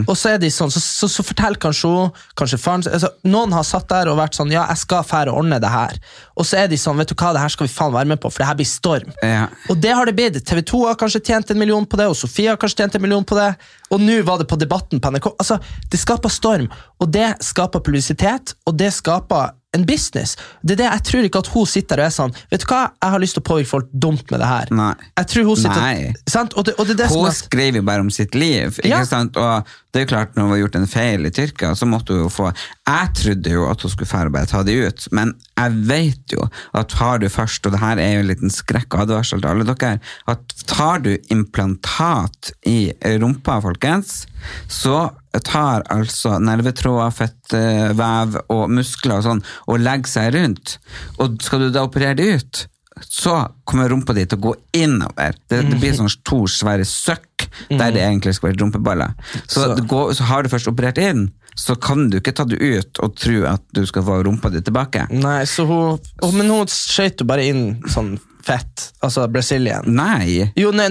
[SPEAKER 1] Og så er de sånn, så, så, så forteller kanskje hun kanskje faren, altså, Noen har satt der og vært sånn Ja, jeg skal fære og ordne det her. Og så er de sånn Vet du hva, det her skal vi faen være med på, for det her blir storm.
[SPEAKER 2] Ja.
[SPEAKER 1] Og det har det blitt. TV 2 har kanskje tjent en million på det, og Sofie har kanskje tjent en million på det. Og nå var det på Debatten på NRK. Altså, Det skaper storm, og det skaper publisitet, og det skaper en business. Det er det, Jeg tror ikke at hun sitter og er sånn Vet du hva, jeg har lyst til å påvirke folk dumt med det her.
[SPEAKER 2] Nei.
[SPEAKER 1] Jeg tror hun sitter
[SPEAKER 2] Nei.
[SPEAKER 1] Sant? Og det, og det det som
[SPEAKER 2] Hun
[SPEAKER 1] er
[SPEAKER 2] skrev jo bare om sitt liv. ikke
[SPEAKER 1] Ja.
[SPEAKER 2] sant? Og det er jo klart, når hun har gjort en feil i Tyrkia, så måtte hun jo få Jeg trodde jo at hun skulle fære og bare ta det ut, men jeg vet jo at har du først, og det her er jo en liten skrekk og advarsel til alle dere, at tar du implantat i rumpa, folkens, så tar altså nervetråder, fettvev og muskler og sånn, og legger seg rundt. Og skal du da operere det ut, så kommer rumpa di til å gå innover. Det, det blir sånn to svære søkk der det egentlig skal være rumpeballer. Så, går, så har du først operert inn, så kan du ikke ta det ut og tro at du skal få rumpa di tilbake.
[SPEAKER 1] Nei, så hun, Men hun skøyt jo bare inn sånn fett. Altså Brazilian.
[SPEAKER 2] Nei,
[SPEAKER 1] Jo, nå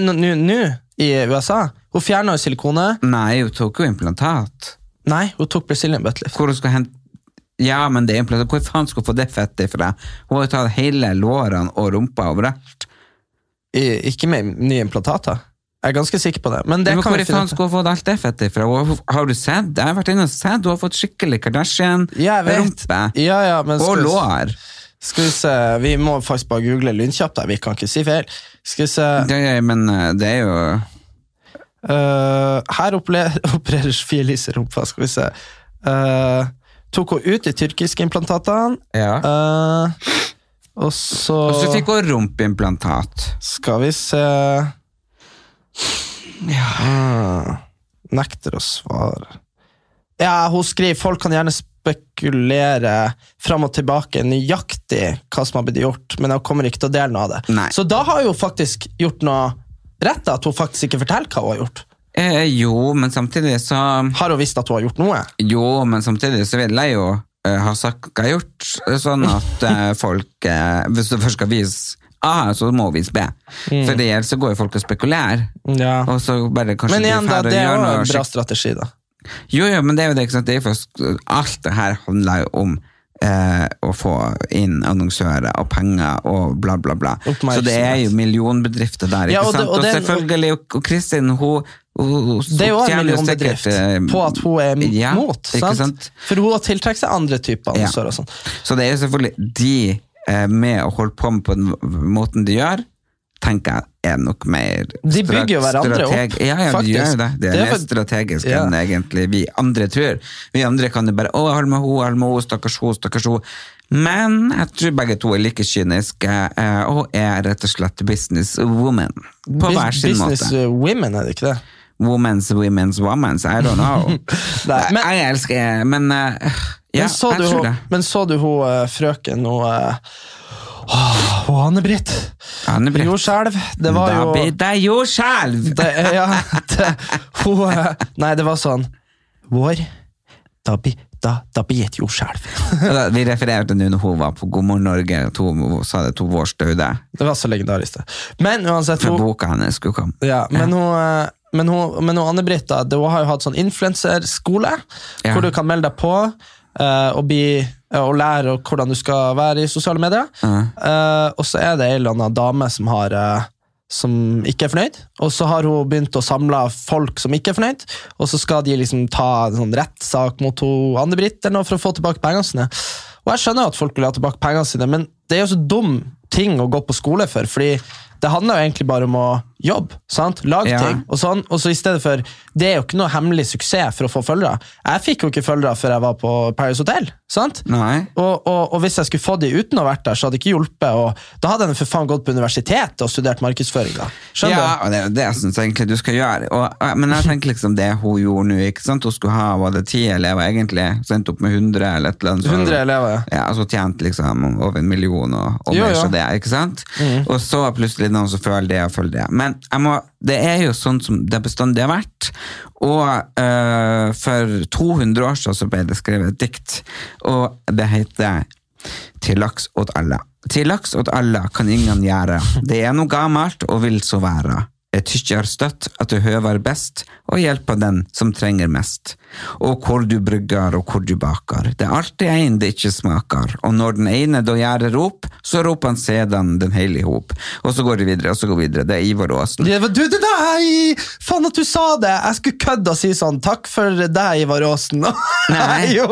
[SPEAKER 1] i USA. Hun fjerna jo silikone.
[SPEAKER 2] nei, hun tok jo implantat.
[SPEAKER 1] Nei, hun tok Brazilian buttlift.
[SPEAKER 2] Hvor hun skal hente ja, men det er implantat. Hvor faen skal hun få det fettet ifra? Hun har jo tatt hele lårene og rumpa overalt.
[SPEAKER 1] I, ikke med nye implantater. Jeg er ganske sikker på det. Men det
[SPEAKER 2] Men
[SPEAKER 1] kan
[SPEAKER 2] hvor
[SPEAKER 1] vi finne ut. av.
[SPEAKER 2] skal hun få alt det fettet ifra? Har du sett? Jeg har vært inne og sett. Hun har fått skikkelig Kardashian
[SPEAKER 1] Jeg vet.
[SPEAKER 2] rumpe.
[SPEAKER 1] Ja, ja, men
[SPEAKER 2] Og lår.
[SPEAKER 1] Skal vi se Vi må faktisk bare google lynkjapt her, Vi kan ikke si feil. Skal vi se
[SPEAKER 2] Det, men eh, det er jo
[SPEAKER 1] uh, Her opererer Sofie Elise rumpa. Skal vi se. Uh, tok hun ut de tyrkiske implantatene.
[SPEAKER 2] Ja.
[SPEAKER 1] Uh, og så
[SPEAKER 2] Og så fikk hun rumpeimplantat.
[SPEAKER 1] Skal vi se Ah, Nekter å svare. Ja, hun skriver folk kan gjerne spekulere fram og tilbake nøyaktig hva som har blitt gjort, men jeg kommer ikke til å dele noe av det.
[SPEAKER 2] Nei.
[SPEAKER 1] Så da har hun faktisk gjort noe rett, da, at hun faktisk ikke forteller hva hun har gjort.
[SPEAKER 2] Eh, jo, men samtidig så
[SPEAKER 1] Har hun visst at hun har gjort noe?
[SPEAKER 2] Jo, men samtidig så vil jeg jo uh, ha sagt hva jeg har gjort, sånn at uh, folk uh, Hvis du først skal vise A, så må hun vise B. For ellers så går jo folk og spekulerer.
[SPEAKER 1] Ja.
[SPEAKER 2] Og så bare kanskje
[SPEAKER 1] Men
[SPEAKER 2] de
[SPEAKER 1] igjen, da, det er jo en bra strategi, da.
[SPEAKER 2] Jo, jo, men det er jo det, ikke sant? Det for, alt det her handler jo om eh, å få inn annonsører og penger og bla, bla, bla. Så det er jo millionbedrifter der, ikke
[SPEAKER 1] Ja, og det-
[SPEAKER 2] sant?
[SPEAKER 1] og
[SPEAKER 2] Og, selvfølgelig, og, Kristin, hun,
[SPEAKER 1] Det er jo en millionbedrift
[SPEAKER 2] eh,
[SPEAKER 1] på at hun er
[SPEAKER 2] ja,
[SPEAKER 1] mot. Sant?
[SPEAKER 2] sant?
[SPEAKER 1] For hun har tiltrekket seg andre typer
[SPEAKER 2] Ja.
[SPEAKER 1] annonsører. og sånn.
[SPEAKER 2] Så det er jo selvfølgelig de eh, med å holde på med på den måten de gjør, tenker jeg er nok mer
[SPEAKER 1] De bygger jo hverandre opp,
[SPEAKER 2] ja, Ja,
[SPEAKER 1] faktisk.
[SPEAKER 2] de gjør det. Det er,
[SPEAKER 1] Det er
[SPEAKER 2] mer strategisk
[SPEAKER 1] Ja.
[SPEAKER 2] enn egentlig vi andre tror. Vi andre kan jo bare 'Å, hold med henne, hold med henne, stakkars hun, stakkars henne'. Men jeg tror begge to er like kyniske eh, og er rett og slett businesswoman. På hver sin
[SPEAKER 1] Business
[SPEAKER 2] måte.
[SPEAKER 1] Businesswomen, women, er det ikke det?
[SPEAKER 2] Women's, women's, women's. I don't know.
[SPEAKER 1] Nei, men-
[SPEAKER 2] jeg elsker Men eh, ja,
[SPEAKER 1] men, så du, hun- men så du hun uh, frøken og uh, oh, Anne-Britt?
[SPEAKER 2] Anne-Britt.
[SPEAKER 1] Jordskjelv. Det var jo
[SPEAKER 2] Det det jordskjelv!
[SPEAKER 1] Ja, det, hun uh, Nei, det var sånn Vår. Da blir da, da blir et jordskjelv.
[SPEAKER 2] Vi refererte nå når hun var på God morgen Norge, og hun sa det to vårs døde.
[SPEAKER 1] Det var så legendarisk, det. Men uansett, hun,
[SPEAKER 2] boka hennes skulle komme.
[SPEAKER 1] Ja, men hun, eh, men hun, men hun Anne-Britt har jo hatt sånn influenserskole,
[SPEAKER 2] Ja.
[SPEAKER 1] hvor du kan melde deg på uh, og, bli, eh, og lære hvordan du skal være i sosiale medier. Uh, og så er det en eller annen dame som, har, eh, som ikke er fornøyd, og så har hun begynt å samle folk som ikke er fornøyd, og så skal de liksom ta en sånn rettssak mot Anne-Britt eller noe for å få tilbake pengene sine. Og jeg skjønner at folk vil ha tilbake pengene sine, men det er jo så dum ting å gå på skole for, fordi det handler jo egentlig bare om å jobbe, sant? lage
[SPEAKER 2] Ja.
[SPEAKER 1] ting, og sånn, og så i stedet for, det er jo ikke noe hemmelig suksess for å få følgere. Jeg fikk jo ikke følgere før jeg var på Paris Hotel, sant?
[SPEAKER 2] Nei.
[SPEAKER 1] Og, og, og hvis jeg skulle fått de uten å ha vært der, så hadde det ikke hjulpet, og da hadde jeg for faen gått på universitet og studert markedsføring da. Skjønner
[SPEAKER 2] Ja,
[SPEAKER 1] du?
[SPEAKER 2] og det er jo det jeg syns egentlig du skal gjøre. Og, men jeg tenker liksom det hun gjorde nå. ikke sant? Hun skulle ha var det ti elever, egentlig. Så endte opp med 100 eller et eller annet. så-
[SPEAKER 1] elever, ja.
[SPEAKER 2] Ja, så tjent liksom over en million og, og
[SPEAKER 1] Jo,
[SPEAKER 2] mer så det, ikke sant? Og så plutselig noen som føler det og føler det. Men må, det er jo sånn som det bestandig har vært. Og uh, for 200 år siden så ble det skrevet et dikt, og det heter Til laks åt alle. Til laks åt alle kan ingen gjøre. Det er noe gammelt og vil så være. Jeg tykkjer støtt at du høver best, og hjelper den som trenger mest. Og hvor du brygger og hvor du baker, det er alltid en det ikke smaker, og når den ene da gjør rop, så roper han sedan den hele hop. Og så går det videre, og så går det videre. Det er Ivar Aasen.
[SPEAKER 1] Det var, du, det nei! Faen at du sa det! Jeg skulle kødde og si sånn Takk for deg, Ivar Aasen.
[SPEAKER 2] Nei.
[SPEAKER 1] jo!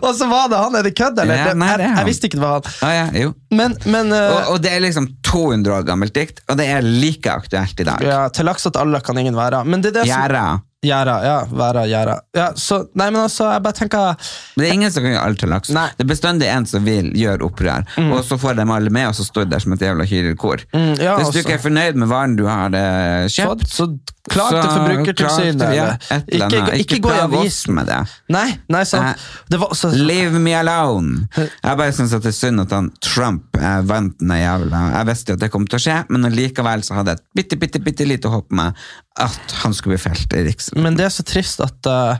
[SPEAKER 1] Og så var det han. Er det kødd, eller?
[SPEAKER 2] Ja, nei, det er
[SPEAKER 1] jeg,
[SPEAKER 2] han.
[SPEAKER 1] jeg visste ikke det var han.
[SPEAKER 2] Ah, ja, jo.
[SPEAKER 1] Men, men uh...
[SPEAKER 2] Og, og det er liksom 200 år gammelt dikt, og det er like aktuelt i dag.
[SPEAKER 1] ja, Til laks at alle kan ingen være. Men det er det som
[SPEAKER 2] Gjæra.
[SPEAKER 1] Gjæra, ja. Være, gjæra. Ja, så, nei, men altså, jeg bare tenker
[SPEAKER 2] Det er ingen som kan gjøre alt til laks.
[SPEAKER 1] Nei.
[SPEAKER 2] Det er bestandig en som vil gjøre opprør, og så får de alle med, og så står de der som et jævla hyrkor.
[SPEAKER 1] Mm, ja,
[SPEAKER 2] Hvis du
[SPEAKER 1] altså.
[SPEAKER 2] ikke er fornøyd med varen du har eh, kjøpt,
[SPEAKER 1] Så, så klag til Forbrukertilsynet.
[SPEAKER 2] til- ja,
[SPEAKER 1] ikke,
[SPEAKER 2] ikke,
[SPEAKER 1] ikke, gå i avisen.
[SPEAKER 2] med det.
[SPEAKER 1] Nei, nei, sant.
[SPEAKER 2] Nei.
[SPEAKER 1] Det var så,
[SPEAKER 2] Leave me alone. Jeg bare syns det er synd at han Trump eh, vant den jævla Jeg visste jo at det kom til å skje, men likevel så hadde jeg et bitte, bitte, bitte lite håp med at han skulle bli felt i Riksretten.
[SPEAKER 1] Men det er så trist at, uh,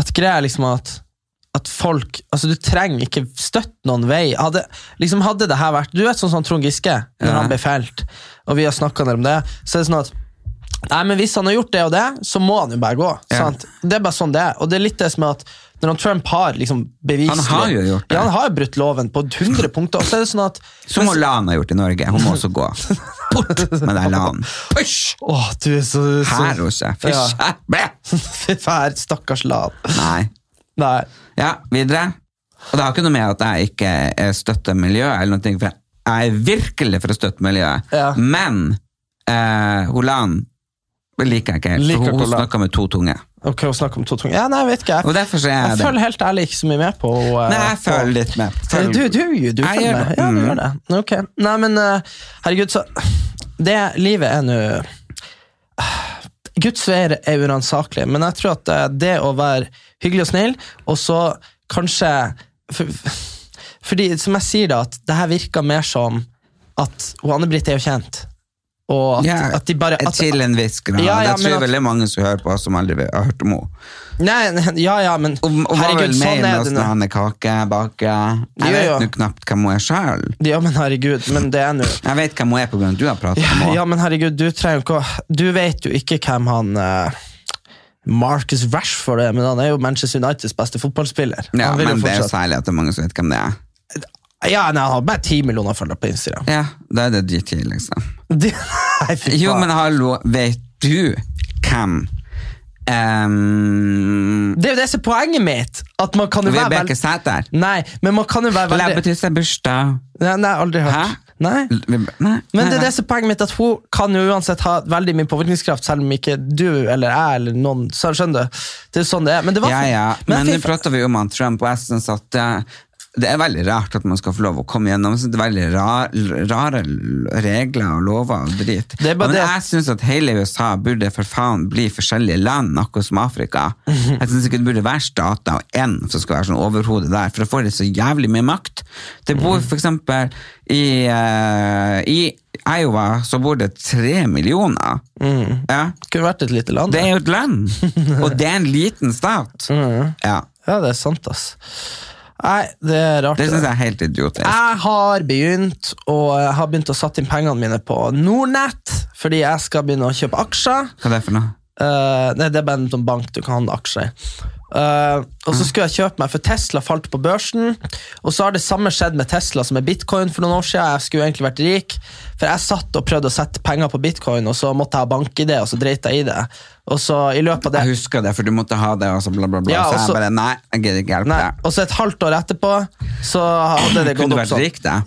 [SPEAKER 1] at greia liksom at, at folk Altså, du trenger ikke støtte noen vei. Hadde, liksom, hadde det her vært Du vet sånn som Trond Giske, når
[SPEAKER 2] Ja.
[SPEAKER 1] han ble felt, og vi har snakka om det, så er det sånn at Nei, men Hvis han har gjort det og det, så må han jo bare gå.
[SPEAKER 2] Ja.
[SPEAKER 1] Sant? Det er bare sånn det er. Og det er litt det som er at når Trump har liksom beviselig
[SPEAKER 2] Han har jo gjort det.
[SPEAKER 1] Ja, han har brutt loven på 100 punkter. Og så er det sånn at
[SPEAKER 2] Som Lan har gjort i Norge. Hun må også gå. Bort med deg, Lan.
[SPEAKER 1] Åh, du er så, så
[SPEAKER 2] Her hos deg.
[SPEAKER 1] Fysj! Fær, stakkars Lan.
[SPEAKER 2] Nei.
[SPEAKER 1] Nei.
[SPEAKER 2] Ja, videre. Og det har ikke noe med at jeg ikke eh, støtter miljøet, eller noe, for jeg er virkelig for å støtte miljøet.
[SPEAKER 1] Ja.
[SPEAKER 2] Men eh, Holan liker jeg ikke helt,
[SPEAKER 1] Liker
[SPEAKER 2] hun snakker med to tunger.
[SPEAKER 1] Ok, hun snakker om to tunger. Ja, nei, jeg vet ikke. Jeg,
[SPEAKER 2] Og derfor så er jeg
[SPEAKER 1] jeg
[SPEAKER 2] det.
[SPEAKER 1] følger helt ærlig ikke så mye med på uh,
[SPEAKER 2] Nei, jeg føler litt med.
[SPEAKER 1] på- Du, du, du, du følger
[SPEAKER 2] gjør
[SPEAKER 1] med. Ja, du
[SPEAKER 2] Mm.
[SPEAKER 1] gjør det. Ok. Nei, men uh, herregud, så Det livet er nå Guds veier er uransakelig, men jeg tror at uh, det å være hyggelig og snill, og så kanskje for, Fordi, som jeg sier, da, at det her virker mer som at Anne-Britt er jo kjent. Og at,
[SPEAKER 2] Ja,
[SPEAKER 1] at de bare at,
[SPEAKER 2] til en viss grad.
[SPEAKER 1] Ja, ja, men
[SPEAKER 2] tror jeg veldig mange som hører på, som aldri har hørt om henne.
[SPEAKER 1] Ja, ja, men
[SPEAKER 2] Og, og
[SPEAKER 1] herregud,
[SPEAKER 2] med
[SPEAKER 1] sånn
[SPEAKER 2] med
[SPEAKER 1] er det
[SPEAKER 2] når han er kakebaker. Jeg vet nå knapt hvem hun er sjøl.
[SPEAKER 1] Ja, men herregud, men det er nå
[SPEAKER 2] Jeg vet hvem hun er av at du har pratet om henne.
[SPEAKER 1] ja, men herregud, du trenger ikke Du vet jo ikke hvem han uh, Marcus Rashford er, men han er jo Manchester Uniteds beste fotballspiller.
[SPEAKER 2] Ja, men det er jo særlig at det er mange som vet hvem det er.
[SPEAKER 1] Ja, nei, Han har bare ti millioner følgere på Instagram.
[SPEAKER 2] Ja, da er det GT, liksom.
[SPEAKER 1] Det, nei,
[SPEAKER 2] Jo, men hallo, vet du hvem um,
[SPEAKER 1] Det er jo det som er poenget mitt. At man kan jo være
[SPEAKER 2] Vibeke Sæther.
[SPEAKER 1] Nei, men man kan jo være veldig
[SPEAKER 2] Labbetuss er bursdag.
[SPEAKER 1] Nei, nei, aldri hørt. Nei.
[SPEAKER 2] Nei,
[SPEAKER 1] Men det er det som er poenget mitt, at hun kan jo uansett ha veldig mye påvirkningskraft, selv om ikke du eller jeg eller noen Skjønner du? Det er sånn det er. Men det var
[SPEAKER 2] Ja, ja, men
[SPEAKER 1] men
[SPEAKER 2] nå prater vi om han Trump, og jeg syns at det er veldig rart at man skal få lov å komme gjennom. Det er veldig rar, rare regler og lover og drit. Men
[SPEAKER 1] det-
[SPEAKER 2] jeg synes at hele USA burde for faen bli forskjellige land, akkurat som Afrika.
[SPEAKER 1] Mhm.
[SPEAKER 2] Jeg synes ikke det burde være stater og én som skal være sånn overhode der, for da får de så jævlig mye makt. Det bor
[SPEAKER 1] f.eks.
[SPEAKER 2] for eksempel i, uh, i Iowa så bor det tre millioner. Ja.
[SPEAKER 1] Kunne vært et lite land.
[SPEAKER 2] Det er jo et land, og det er en liten stat.
[SPEAKER 1] Mm.
[SPEAKER 2] Ja.
[SPEAKER 1] Ja, det er sant, ass. Nei, det er rart.
[SPEAKER 2] Det syns jeg er helt idiotisk.
[SPEAKER 1] Jeg har begynt har begynt å satt inn pengene mine på Nordnett, fordi jeg skal begynne å kjøpe aksjer.
[SPEAKER 2] Hva er det for noe?
[SPEAKER 1] Eh, nei, det er bare en sånn bank du kan handle aksjer i. Uh, og så skulle jeg kjøpe meg, for Tesla falt på børsen. Og så har det samme skjedd med Tesla som med bitcoin for noen år siden. Jeg skulle egentlig vært rik, for jeg satt og prøvde å sette penger på bitcoin, og så måtte jeg ha bank-ID, og så dreit jeg i det. Og så i løpet av det
[SPEAKER 2] Jeg husker det, for du måtte ha det, og så bla, bla, bla.
[SPEAKER 1] Ja,
[SPEAKER 2] så
[SPEAKER 1] og
[SPEAKER 2] jeg bare Nei, jeg gidder ikke hjelpe deg.
[SPEAKER 1] og så et halvt år etterpå så hadde det gått opp
[SPEAKER 2] Kunne du vært
[SPEAKER 1] sånn.
[SPEAKER 2] rik, da?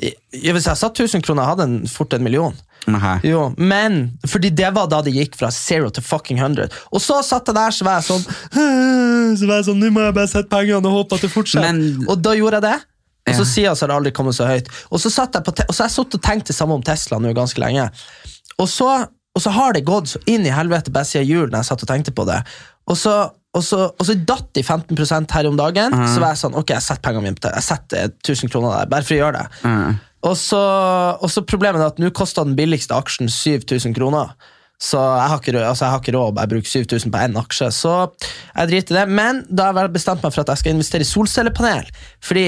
[SPEAKER 1] Hvis jeg satt 1000 kroner, hadde jeg fort en million.
[SPEAKER 2] Nei.
[SPEAKER 1] Jo, men fordi det var da det gikk fra zero til fucking 100. Og så satt jeg der, så var jeg sånn Så var jeg sånn, nå må jeg bare sette pengene og håpe at det fortsetter.
[SPEAKER 2] Men-
[SPEAKER 1] og da gjorde jeg det. Og så
[SPEAKER 2] Ja.
[SPEAKER 1] så har det aldri kommet så høyt. Og så satt jeg på og så har jeg satt og tenkt det samme om Tesla nå ganske lenge. Og så, og så har det gått så inn i helvete bare siden jul når jeg satt og tenkte på det. Og så, og så, og så datt de 15% her om dagen. Så var jeg sånn, ok, jeg setter pengene mine på det. Jeg setter 1000 kroner der, bare for å gjøre det.
[SPEAKER 2] Mm.
[SPEAKER 1] Og så, og så problemet er at nå koster den billigste aksjen 7000 kroner. Så jeg har ikke, altså jeg har ikke råd å bare bruke 7000 på én aksje. Så jeg driter i det. Men da har jeg bestemt meg for at jeg skal investere i solcellepanel. Fordi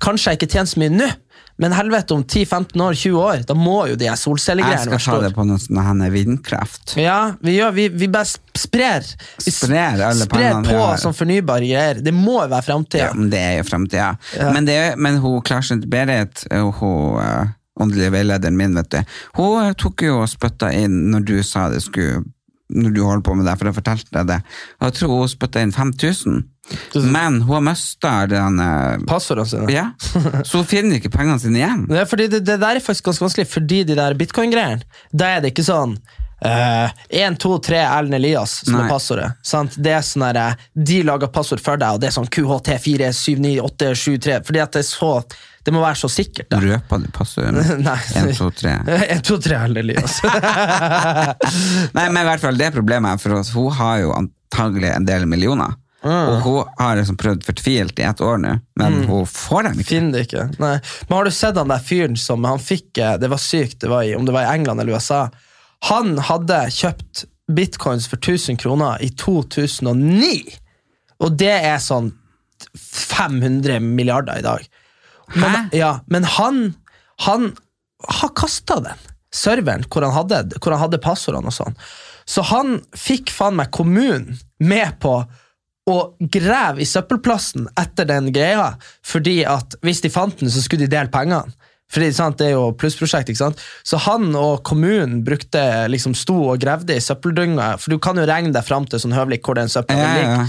[SPEAKER 1] kanskje jeg ikke tjener så mye nå, Men helvete, om 10-15 år, 20 år, da må jo de her
[SPEAKER 2] Jeg skal ta det på noe sånn her vindkraft.
[SPEAKER 1] Ja, vi, gjør, vi, vi bare sprer. Vi
[SPEAKER 2] Sprer alle
[SPEAKER 1] sprer på som fornybare greier. Det må jo være
[SPEAKER 2] Ja,
[SPEAKER 1] framtida.
[SPEAKER 2] men det er jo framtida.
[SPEAKER 1] Ja.
[SPEAKER 2] Men, det, men hun Klarsen Berit, eh, hun uh, åndelige veilederen min, vet du, hun eh, tok jo og spytta inn når du sa det skulle når du holdt på med det, for jeg fortalte deg det. Jeg tror hun spytta inn 5000, men hun har mista den eh,
[SPEAKER 1] Passordene sine.
[SPEAKER 2] Ja, så hun finner ikke pengene sine igjen.
[SPEAKER 1] Det, det, det der er faktisk ganske vanskelig, fordi de der bitcoin-greiene, da er det ikke sånn uh, 1, 2, 3 Ellen Elias som
[SPEAKER 2] Nei.
[SPEAKER 1] er passordet. Sant? Det er sånn der, eh, De lager passord for deg, og det er sånn QHT4798873, fordi at det er så Det må være så sikkert. Da.
[SPEAKER 2] Røpa du passordet? 1, 2, 3.
[SPEAKER 1] 1, 2, 3 Ellen Elias.
[SPEAKER 2] Nei, men i hvert fall det problemet er for oss, hun har jo antagelig en del millioner. Og hun har liksom prøvd fortvilt i et år nå, men hun får dem ikke.
[SPEAKER 1] Finner det ikke. Nei. Men har du sett han der fyren som han fikk eh, Det var sykt, det var i, om det var i England eller USA. Han hadde kjøpt bitcoins for 1000 kroner i 2009! Og det er sånn 500 milliarder i dag. Men,
[SPEAKER 2] Hæ?
[SPEAKER 1] ja, men han, han har kasta den serveren hvor han hadde, hvor han hadde passordene og sånn. Så han fikk faen meg kommunen med på å grev i søppelplassen etter den greia, fordi at hvis de fant den, så skulle de dele pengene. Fordi sant, Det er jo plussprosjekt. ikke sant? Så han og kommunen brukte liksom sto og gravde i søppeldynga, for du kan jo regne deg fram til sånn høvelig hvor den søpla
[SPEAKER 2] Ja, ja, ja.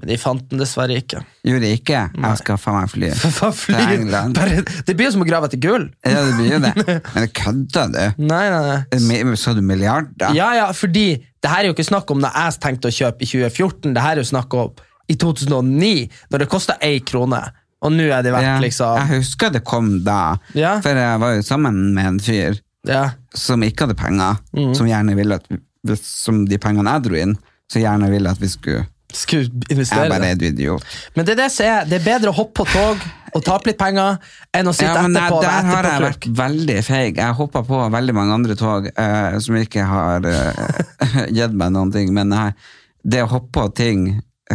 [SPEAKER 1] Men de fant den dessverre ikke.
[SPEAKER 2] Gjorde det ikke. Jeg skal faen meg fly til? England.
[SPEAKER 1] Bare, det blir jo som å grave etter gull.
[SPEAKER 2] Ja, det blir jo det. Men det kødder du?
[SPEAKER 1] Nei, nei, nei.
[SPEAKER 2] Mi- Sa du milliarder?
[SPEAKER 1] Ja, ja, fordi det her er jo ikke snakk om når jeg tenkte å kjøpe i 2014, det her er jo snakk om i 2009, når det kosta én krone. Og nå er det vekk,
[SPEAKER 2] Ja,
[SPEAKER 1] liksom
[SPEAKER 2] Jeg husker det kom da,
[SPEAKER 1] Ja.
[SPEAKER 2] for jeg var jo sammen med en fyr
[SPEAKER 1] ja.
[SPEAKER 2] som ikke hadde penger,
[SPEAKER 1] mm.
[SPEAKER 2] som gjerne ville at som de pengene jeg dro inn, så gjerne ville at vi skulle
[SPEAKER 1] Skulle
[SPEAKER 2] Jeg
[SPEAKER 1] investere
[SPEAKER 2] bare er idiot.
[SPEAKER 1] Men det er det som er Det er bedre å hoppe på tog og tape litt penger enn å sitte
[SPEAKER 2] Ja,
[SPEAKER 1] etterpå
[SPEAKER 2] der
[SPEAKER 1] være
[SPEAKER 2] har jeg vært veldig feig. Jeg hoppa på veldig mange andre tog uh, som ikke har uh, gitt meg noen ting. Men uh, det å hoppe på ting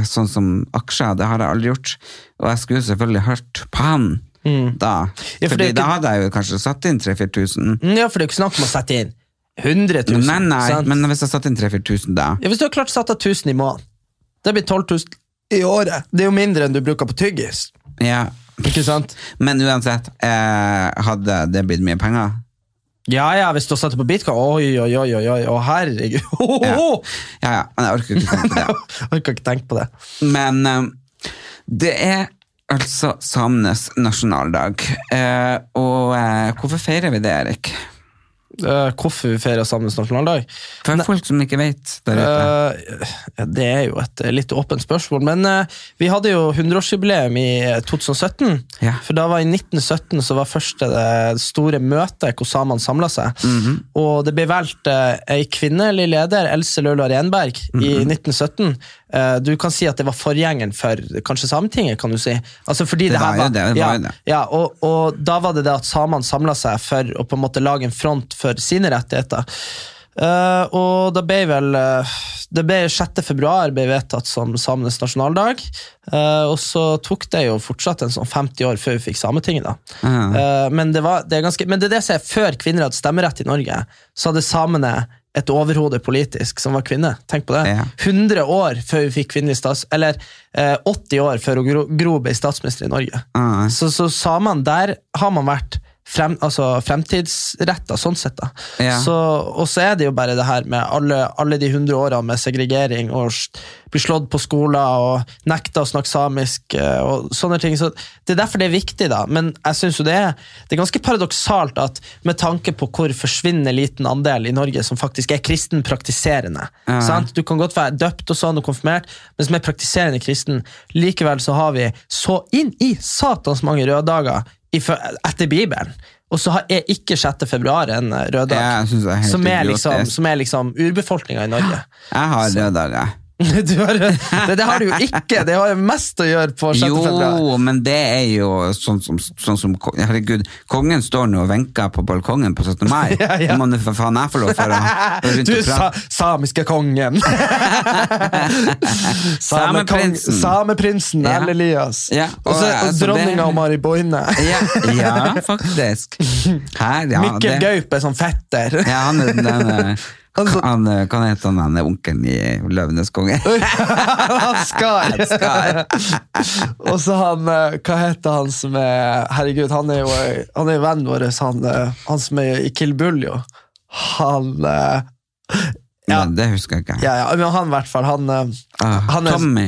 [SPEAKER 2] sånn som aksjer, det har jeg aldri gjort. Og jeg skulle selvfølgelig hørt på han da.
[SPEAKER 1] Mm. Ja, for
[SPEAKER 2] Fordi
[SPEAKER 1] er
[SPEAKER 2] da hadde jeg jo kanskje satt inn 3000-4000.
[SPEAKER 1] Mm, Ja, for det er jo ikke snakk om å sette inn 100 000.
[SPEAKER 2] Nei, nei,
[SPEAKER 1] sant?
[SPEAKER 2] men hvis jeg satte inn 3000-4000 da
[SPEAKER 1] ja, hvis du har klart satt av 1000 i måneden, det blir 12 000 i året. Det er jo mindre enn du bruker på tyggis.
[SPEAKER 2] ja.
[SPEAKER 1] Ikke sant?
[SPEAKER 2] Men uansett, eh, hadde det blitt mye penger?
[SPEAKER 1] Ja, ja, hvis du har satt på bitcoin. Oi, oi, oi, oi, oi, herregud.
[SPEAKER 2] Ja. Ja, ja, men jeg orker ikke tenke på det.
[SPEAKER 1] Jeg orker ikke tenke på det.
[SPEAKER 2] Men um, det er altså samenes nasjonaldag. Uh, og uh, hvorfor feirer vi det, Erik?
[SPEAKER 1] Eh, hvorfor vi feirer samenes nasjonaldag?
[SPEAKER 2] For folk som ikke vet der ute.
[SPEAKER 1] Uh, det er jo et litt åpent spørsmål, men uh, vi hadde jo 100-årsjubileum i eh, 2017.
[SPEAKER 2] Ja.
[SPEAKER 1] For da var i 1917 så var første det store møtet hvor samene samla seg.
[SPEAKER 2] Mhm.
[SPEAKER 1] Og det ble valgt uh, ei kvinnelig leder, Else Løla Renberg, i
[SPEAKER 2] Mhm.
[SPEAKER 1] 1917. Eh, du kan si at det var forgjengeren for kanskje Sametinget, kan du si. Altså fordi
[SPEAKER 2] Det
[SPEAKER 1] det,
[SPEAKER 2] var jo det, det var
[SPEAKER 1] ja,
[SPEAKER 2] det.
[SPEAKER 1] ja, og, og da var det det at samene samla seg for å på en måte lage en front for sine rettigheter. Uh, og da ble vel eh, Det ble 6. februar ble vedtatt som samenes nasjonaldag. Uh, og så tok det jo fortsatt en sånn 50 år før vi fikk Sametinget. da.
[SPEAKER 2] Ah.
[SPEAKER 1] Eh, men, det var, det ganske, men det er det som er før kvinner hadde stemmerett i Norge, så hadde samene et overhode politisk som var kvinne. Tenk på det.
[SPEAKER 2] Ja.
[SPEAKER 1] 100 år før vi fikk kvinnelig stats... Eller eh, 80 år før Gro, Gro ble statsminister i Norge.
[SPEAKER 2] Ah.
[SPEAKER 1] Så, så samene, der har man vært frem, altså fremtidsretta, sånn sett. da.
[SPEAKER 2] Ja.
[SPEAKER 1] Så, og så er det jo bare det her med alle, alle de 100 årene med segregering og bli slått på skoler og nekta å snakke samisk eh, og sånne ting. Så det er derfor det er viktig, da. Men jeg synes jo det er, det er ganske paradoksalt at med tanke på hvor forsvinnende liten andel i Norge som faktisk er kristen praktiserende.
[SPEAKER 2] Ja.
[SPEAKER 1] sant? Du kan godt være døpt og sånn og konfirmert, men som er praktiserende kristen. Likevel så har vi så inn i satans mange røddager i fø- etter Bibelen. Og så er ikke 6. februar en rød røddag.
[SPEAKER 2] Jeg
[SPEAKER 1] som, liksom, som er liksom urbefolkninga i Norge.
[SPEAKER 2] Jeg har røde dager.
[SPEAKER 1] Har, det, det har du jo ikke. Det har jo mest å gjøre på 6. februar.
[SPEAKER 2] Jo, men det er jo sånn som, sånn som Herregud, kongen står nå og venker på balkongen på 17. mai.
[SPEAKER 1] Ja, ja.
[SPEAKER 2] Må for faen jeg få lov for å
[SPEAKER 1] Du
[SPEAKER 2] er
[SPEAKER 1] sa, samiske kongen.
[SPEAKER 2] Sameprinsen.
[SPEAKER 1] Sameprinsen
[SPEAKER 2] Ja.
[SPEAKER 1] Elias.
[SPEAKER 2] Ja,
[SPEAKER 1] og, så,
[SPEAKER 2] og,
[SPEAKER 1] og
[SPEAKER 2] altså,
[SPEAKER 1] dronninga
[SPEAKER 2] det-
[SPEAKER 1] Mari Boine.
[SPEAKER 2] Ja, ja, faktisk. Her, ja,
[SPEAKER 1] Mikkel
[SPEAKER 2] det-
[SPEAKER 1] Gaup er sånn fetter.
[SPEAKER 2] Ja, han er den
[SPEAKER 1] den,
[SPEAKER 2] han, kan Hva heter han, er onkelen i Løvenes konge?
[SPEAKER 1] han skar. Og så han eh, Hva heter han som er Herregud, han er jo Han er vennen vår, han, eh, han som er i Kill Bull, jo. Han eh, Ja.
[SPEAKER 2] Men det husker jeg ikke.
[SPEAKER 1] Ja, ja, men han i hvert fall. Han, eh,
[SPEAKER 2] Ah,
[SPEAKER 1] han er-
[SPEAKER 2] Tommy.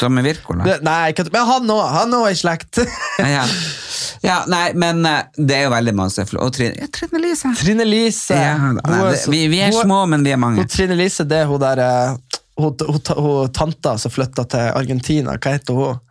[SPEAKER 2] Tommy Wirkola.
[SPEAKER 1] Nei, men. Han òg er i slekt.
[SPEAKER 2] Ja. ja, nei, men eh, det er jo veldig masse fl- Og Trine, ja, Trine Lise.
[SPEAKER 1] Trine Lise.
[SPEAKER 2] Ja, nei,
[SPEAKER 1] er
[SPEAKER 2] det, vi, vi er små, men vi er mange.
[SPEAKER 1] Hun Trine Lise, det er hun der eh, hun, hun, hun tanta som flytta til Argentina. Hva heter hun?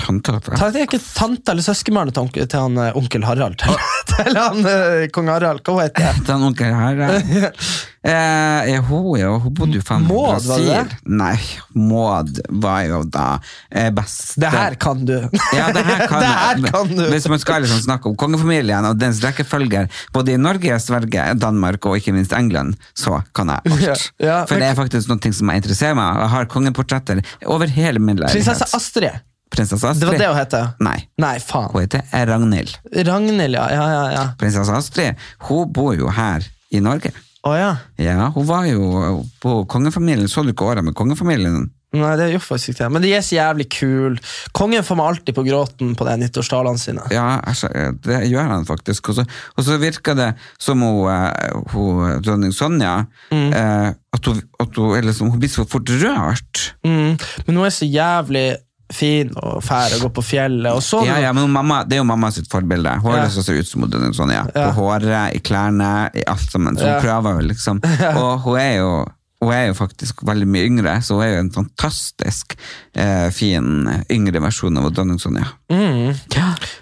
[SPEAKER 2] Tante,
[SPEAKER 1] Ta, det er ikke tante eller søskenbarnet til, til han eh, onkel Harald. Til, til han eh, kong Harald. Hva heter det?
[SPEAKER 2] han onkel Harald? eh, hun, ja, hun bodde jo faen i
[SPEAKER 1] Maud, var det
[SPEAKER 2] Nei, Maud var jo da eh, best
[SPEAKER 1] Det her kan du.
[SPEAKER 2] Ja, det her kan,
[SPEAKER 1] Det her kan du.
[SPEAKER 2] Hvis man skal liksom snakke om kongefamilien og dens rekkefølger, både i Norge, Sverige, Danmark og ikke minst England, så kan jeg alt.
[SPEAKER 1] Ja, ja,
[SPEAKER 2] For det er faktisk noe som jeg interesserer meg. Jeg har kongeportretter over hele min leilighet.
[SPEAKER 1] Prinsesse Astrid.
[SPEAKER 2] Prinsesse
[SPEAKER 1] Det var det hun het?
[SPEAKER 2] Nei,
[SPEAKER 1] Nei, faen.
[SPEAKER 2] hun heter Ragnhild.
[SPEAKER 1] Ragnhild, ja. ja, ja, ja.
[SPEAKER 2] Prinsesse Astrid hun bor jo her i Norge.
[SPEAKER 1] Å ja.
[SPEAKER 2] Ja, hun var jo på kongefamilien. Så du ikke året med kongefamilien?
[SPEAKER 1] Nei, det gjør faktisk ikke det. Men de er så jævlig kule. Kongen får meg alltid på gråten på de nyttårstalene sine.
[SPEAKER 2] Ja, altså, det gjør han faktisk. Og så, og så virker det som hun, eh, hun dronning Sonja eh, at, hun, at hun, liksom, hun blir så fort rørt.
[SPEAKER 1] Mm. Men hun er så jævlig fin og fær og går på fjellet. Og så
[SPEAKER 2] Ja, ja, men mamma, Det er jo mamma sitt forbilde. Hun har
[SPEAKER 1] Ja.
[SPEAKER 2] lyst til å se ut som hun sånn.
[SPEAKER 1] Ja.
[SPEAKER 2] På håret, i klærne, i alt sammen. Så hun prøver jo liksom. Og hun er jo hun er jo faktisk veldig mye yngre, så hun er jo en fantastisk eh, fin yngre versjon av dronning Sonja.
[SPEAKER 1] Mm.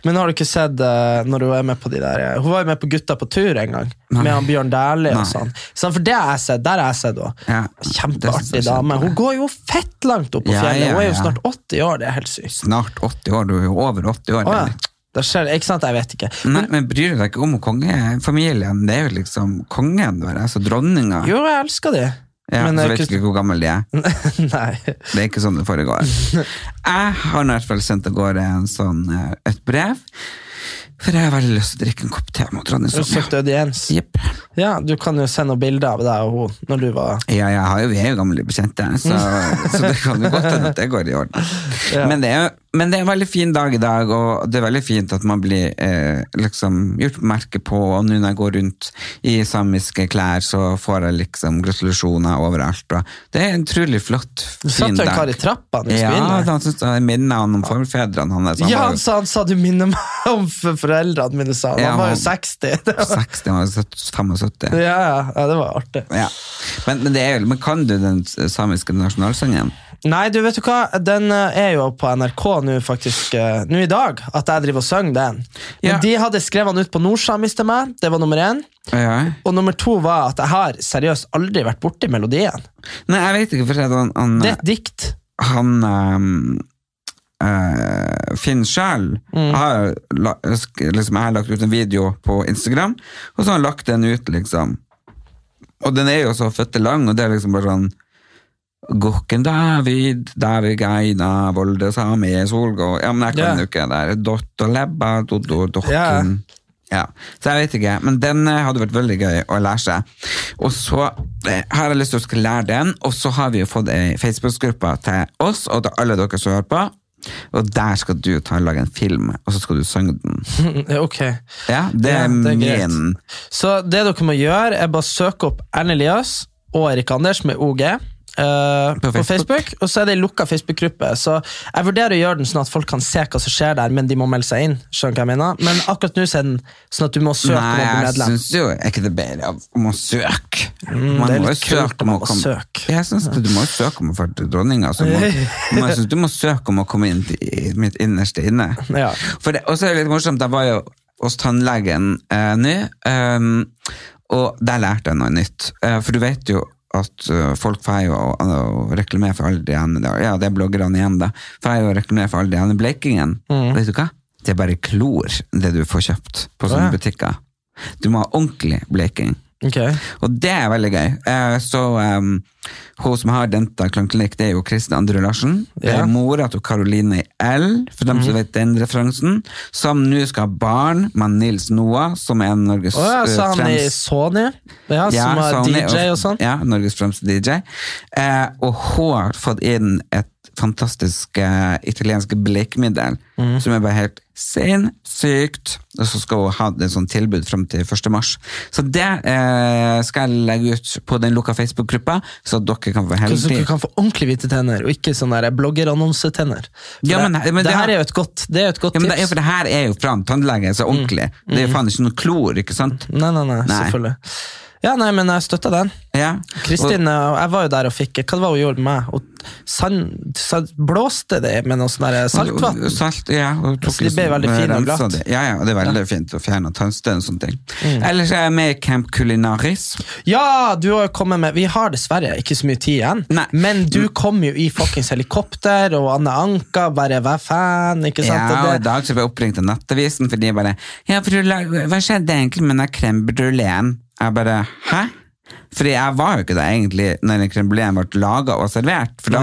[SPEAKER 1] Men har du ikke sett uh, når hun er med på de der eh, Hun var jo med på Gutta på tur en gang,
[SPEAKER 2] Nei.
[SPEAKER 1] med han Bjørn Dæhlie og sånn. Så For det har jeg sett, der har jeg sett henne.
[SPEAKER 2] Ja, jeg
[SPEAKER 1] Kjempeartig dame. Hun går jo fett langt opp på
[SPEAKER 2] Ja,
[SPEAKER 1] fjellet.
[SPEAKER 2] ja,
[SPEAKER 1] Hun er jo snart 80 år, det er helt sykt.
[SPEAKER 2] Snart 80 år, du er jo over 80 år.
[SPEAKER 1] Oh, ja. Det skjer, ikke sant? Jeg vet ikke.
[SPEAKER 2] Nei, men bryr du deg ikke om kongefamilien? Det er jo liksom kongen vår, altså dronninga.
[SPEAKER 1] Jo, jeg elsker de.
[SPEAKER 2] Ja,
[SPEAKER 1] men
[SPEAKER 2] så vet du ikke hvor gammel de er.
[SPEAKER 1] Nei.
[SPEAKER 2] Det er ikke sånn det foregår. Jeg har i hvert fall sendt av gårde en sånn, eh, et brev, for jeg har veldig lyst til å drikke en kopp te med
[SPEAKER 1] Du
[SPEAKER 2] Sonja. Jepp.
[SPEAKER 1] Ja, du kan jo sende noen bilder av deg og hun når du var
[SPEAKER 2] Ja, jo, vi er jo gamle bekjente, så, så det kan jo godt hende at det går i orden.
[SPEAKER 1] Ja.
[SPEAKER 2] Men, det er, men det er en veldig fin dag i dag, og det er veldig fint at man blir eh, liksom gjort merke på, og nå når jeg går rundt i samiske klær, så får jeg liksom gratulasjoner overalt. Og det er en utrolig flott,
[SPEAKER 1] Du satt
[SPEAKER 2] fin
[SPEAKER 1] jo en kar i trappa du
[SPEAKER 2] Ja, han syntes jeg minnet han om forfedrene hans. Han
[SPEAKER 1] Ja, han sa, han sa du minner meg om f- foreldrene mine, sa.
[SPEAKER 2] Ja,
[SPEAKER 1] Han var jo 60. Det var,
[SPEAKER 2] 60, han var 75.
[SPEAKER 1] ja, ja, det var artig.
[SPEAKER 2] Ja. Men, men, det er men kan du den samiske nasjonalsangen?
[SPEAKER 1] Nei, du vet du hva, den eh, er jo på NRK nå faktisk, eh, nå i dag, at jeg driver og synger den. Men
[SPEAKER 2] Ja.
[SPEAKER 1] de hadde skrevet den ut på nordsamisk til meg, det var nummer én.
[SPEAKER 2] Ja.
[SPEAKER 1] Og nummer to var at jeg har seriøst aldri vært borti melodien.
[SPEAKER 2] Nei, jeg vet ikke, for han, han,
[SPEAKER 1] Det er et dikt.
[SPEAKER 2] han ehm, eh, Finn sjøl
[SPEAKER 1] Mm.
[SPEAKER 2] Jeg, liksom, Jeg har lagt ut en video på Instagram, og så har han lagt den ut, liksom. Og den er jo så fødte lang, og det er liksom bare sånn Gokken David, David Geina, Volde Sami, Solgård Ja, men jeg kan jo ikke det der. Dott og Lebba, Doddo, Dokken
[SPEAKER 1] Ja.
[SPEAKER 2] ja. Så jeg vet ikke, men den eh, hadde vært veldig gøy å lære seg. Og så eh, har jeg lyst til å lære den, og så har vi jo fått ei Facebook-gruppe til oss og til alle dere som hører på. Og der skal du ta og lage en film, og så skal du synge den.
[SPEAKER 1] ok.
[SPEAKER 2] Ja, det
[SPEAKER 1] Ja,
[SPEAKER 2] er
[SPEAKER 1] det er greit.
[SPEAKER 2] min
[SPEAKER 1] Så det dere må gjøre, er bare søke opp Erlend Elias og Erik Anders med OG. Eh, på,
[SPEAKER 2] På
[SPEAKER 1] Facebook.
[SPEAKER 2] Facebook.
[SPEAKER 1] Og så er det ei lukka Facebook-gruppe. Så Jeg vurderer å gjøre den sånn at folk kan se hva som skjer der, men de må melde seg inn. Skjønner hva jeg mener Men akkurat nå er den sånn at du må søke
[SPEAKER 2] Nei,
[SPEAKER 1] om å bli
[SPEAKER 2] jeg
[SPEAKER 1] medlem.
[SPEAKER 2] syns jo Er ikke det bedre av- om å søke?
[SPEAKER 1] Mm, er
[SPEAKER 2] må jo søke
[SPEAKER 1] om
[SPEAKER 2] å komme
[SPEAKER 1] søke.
[SPEAKER 2] Jeg syns du må søke om å få til dronninga. Så men jeg synes du må søke om å komme inn til mitt innerste inne.
[SPEAKER 1] Ja.
[SPEAKER 2] For det, også er det litt morsomt, jeg var jo hos tannlegen eh, nå, um, og der lærte jeg noe nytt. Uh, for du vet jo at øh, folk får jo å, reklamere for alle de ene Ja, det er bloggerne igjen, da. Får jo å reklamere for alle de ene blekingen. Vet du hva? Det er bare klor, det du får kjøpt på sånne
[SPEAKER 1] ja.
[SPEAKER 2] butikker. Du må ha ordentlig bleking.
[SPEAKER 1] Ok.
[SPEAKER 2] Og det er veldig gøy. Eh, Så um, hun som har Denta Klangklinikk, det er jo Kristin Andre Larsen. Det
[SPEAKER 1] Ja.
[SPEAKER 2] er mora til Caroline L, for dem som vet den referansen. Som nå skal ha barn med Nils Noah, som er Norges
[SPEAKER 1] Å ja,
[SPEAKER 2] eh,
[SPEAKER 1] så han i Sony, ja, som er
[SPEAKER 2] er-
[SPEAKER 1] DJ og sånn?
[SPEAKER 2] Ja, Norges fremste DJ. Uh, og hun har fått inn et fantastisk eh, italiensk blekemiddel,
[SPEAKER 1] mm.
[SPEAKER 2] som er bare helt sinnssykt. Og så skal hun ha et sånt tilbud frem til 1. mars. Så det eh, skal jeg legge ut på den lukka Facebook-gruppa, så dere kan få
[SPEAKER 1] Så dere kan få ordentlig hvite tenner, og ikke sånne bloggerannonsetenner.
[SPEAKER 2] Ja,
[SPEAKER 1] det,
[SPEAKER 2] men- men
[SPEAKER 1] det
[SPEAKER 2] det
[SPEAKER 1] her er jo et godt, det er et godt
[SPEAKER 2] Ja, men det er, for det her er jo fra en tannlege, så ordentlig. Det er jo faen ikke noe klor, ikke sant?
[SPEAKER 1] Nei, nei, nei,
[SPEAKER 2] Nei.
[SPEAKER 1] selvfølgelig. Ja, nei, men jeg støtter den.
[SPEAKER 2] Ja.
[SPEAKER 1] Kristin, og, jeg var jo der og fikk Hva det var hun gjorde med meg? Hun sand, sand, blåste det med noe sånn saltvann?
[SPEAKER 2] Salt, ja, og tok
[SPEAKER 1] Så det ble
[SPEAKER 2] liksom,
[SPEAKER 1] veldig fint og glatt.
[SPEAKER 2] Ja, ja, og det er veldig fint å fjerne tannstøv og sånne ting.
[SPEAKER 1] Mm.
[SPEAKER 2] Ellers er jeg med i Camp Culinaris.
[SPEAKER 1] Ja, du har kommet med Vi har dessverre ikke så mye tid igjen,
[SPEAKER 2] Nei.
[SPEAKER 1] men du kom jo i fuckings helikopter, og Anne Anka bare vær fan, ikke sant?
[SPEAKER 2] Ja, og i dag så ble jeg oppringt av Nattavisen, for de bare Ja, for du hva skjedde egentlig med den crème bruléen? Jeg bare Hæ? Fordi jeg var jo ikke det egentlig når en crème bruléen ble laga og servert, for da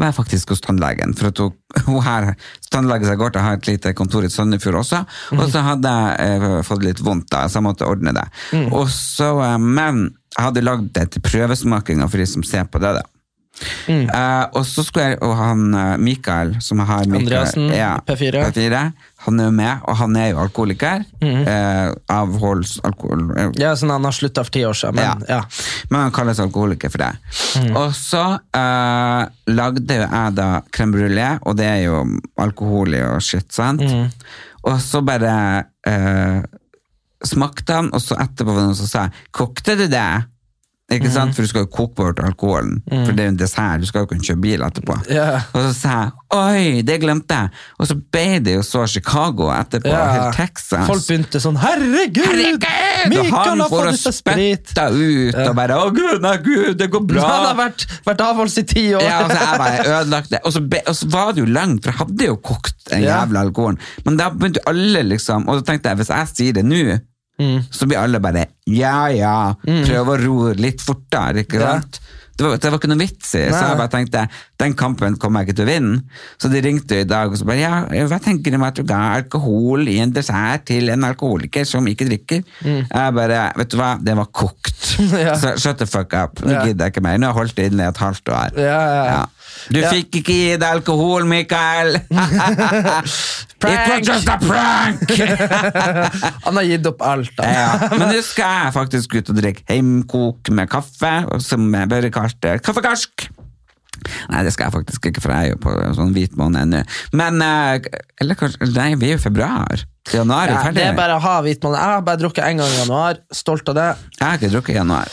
[SPEAKER 2] var jeg faktisk hos tannlegen. For at hun, hun her, tannlegen som jeg går til, har et lite kontor i Sandefjord også, og så hadde jeg eh, fått litt vondt, da, så jeg måtte ordne det. Og så, eh, men jeg hadde lagd det til prøvesmakinga for de som ser på det. da. Eh, og så skulle jeg, og han eh, Mikael, som har Mikael,
[SPEAKER 1] Andreassen, P4.
[SPEAKER 2] P4, han er jo med, og han er jo alkoholiker. eh, avholds alkohol... Uh,
[SPEAKER 1] ja, sånn Han har slutta for ti år siden, men ja.
[SPEAKER 2] ja. Men han kalles alkoholiker for det. Og så lagde jo jeg da crème brulé, og det er jo alkohol i og shit, sant? Og så bare smakte han, og så etterpå var det noen som sa 'kokte du det?' Ikke sant? For du skal jo koke bort alkoholen, for det er jo en dessert. Du skal jo kunne kjøre bil etterpå.
[SPEAKER 1] Yeah.
[SPEAKER 2] Og så sa jeg 'oi, det glemte jeg'. Og så ble det jo så Chicago etterpå,
[SPEAKER 1] Yeah.
[SPEAKER 2] helt Texas.
[SPEAKER 1] Folk begynte sånn Herregud!
[SPEAKER 2] Herregud! Og
[SPEAKER 1] Mikael
[SPEAKER 2] han
[SPEAKER 1] har fått
[SPEAKER 2] og
[SPEAKER 1] i seg sprit!
[SPEAKER 2] spytta ut og bare 'Å, gud, nei, gud, det går bra'.
[SPEAKER 1] Han har vært, vært avholds i ti år!
[SPEAKER 2] Ja, altså, jeg bare ødelagt det. Og så, be, og så var det jo langt, for jeg hadde jo kokt den jævla alkoholen. Men da begynte alle liksom Og så tenkte jeg, hvis jeg sier det nå,
[SPEAKER 1] Mm.
[SPEAKER 2] så blir alle bare ja, ja, prøv å ro litt fortere, ikke
[SPEAKER 1] Ja.
[SPEAKER 2] Det var, det var ikke noe vits i, så jeg bare tenkte den kampen kommer jeg ikke til å vinne. Så de ringte i dag og så bare ja, hva tenker du om at du ga alkohol i en dessert til en alkoholiker som ikke drikker? Jeg bare, vet du hva, det var kokt.
[SPEAKER 1] Mm. Ja.
[SPEAKER 2] Så shut the fuck up, nå
[SPEAKER 1] Ja.
[SPEAKER 2] gidder jeg ikke mer. Nå har jeg holdt det inne i et halvt år.
[SPEAKER 1] Ja, ja, ja.
[SPEAKER 2] Du
[SPEAKER 1] Ja.
[SPEAKER 2] fikk ikke gi deg alkohol, Mikael! It was just a prank!
[SPEAKER 1] Han har gitt opp alt.
[SPEAKER 2] Ja, men nå skal jeg faktisk ut og drikke heimkok med kaffe, som bare kalte kaffekarsk. Nei, det skal jeg faktisk ikke, for jeg er jo på sånn hvit måned ennå. Men eh, Eller kanskje Nei, vi er jo i februar. Januar er
[SPEAKER 1] Ja,
[SPEAKER 2] ferdig.
[SPEAKER 1] det er bare å ha hvitmåne. Jeg har bare drukket én gang i januar. Stolt av det.
[SPEAKER 2] Jeg har ikke drukket i januar.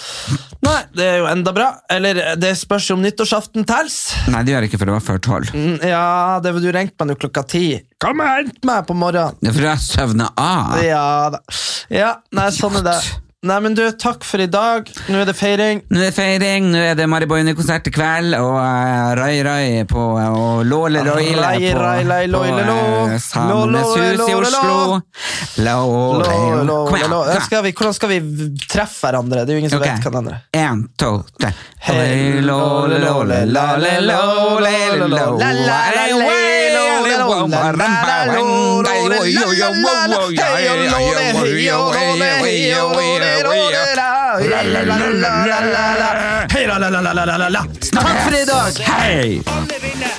[SPEAKER 1] Nei, det er jo enda bra. Eller det spørs jo om nyttårsaften teller.
[SPEAKER 2] Nei, det gjør ikke, for det var før tolv.
[SPEAKER 1] Mm, Ja, det var du ringte meg nå klokka ti. Kom og hent meg på morgenen!
[SPEAKER 2] Det er fordi jeg søvner av.
[SPEAKER 1] Ja da. Ja, nei, sånn er det. Nei, men du, takk for i dag. Nå er det feiring.
[SPEAKER 2] Nå er det feiring, nå er det Mariboine-konsert i kveld, og uh, Rai Rai på og Låle Roile
[SPEAKER 1] Rai,
[SPEAKER 2] på,
[SPEAKER 1] rai,
[SPEAKER 2] på
[SPEAKER 1] loile, lo.
[SPEAKER 2] eh, Samenes
[SPEAKER 1] Lo, lo,
[SPEAKER 2] hus i
[SPEAKER 1] lo, lo,
[SPEAKER 2] Oslo.
[SPEAKER 1] Hvordan skal vi treffe hverandre? Det er jo ingen som
[SPEAKER 2] Ok.
[SPEAKER 1] vet andre
[SPEAKER 2] En, to, tre.
[SPEAKER 1] Hei, låle, låle, la, Låle låle, låle. La, la, la, la, la, la, la. Hei, la, la, la, la, la, la, la. Takk for i dag!
[SPEAKER 2] Hei!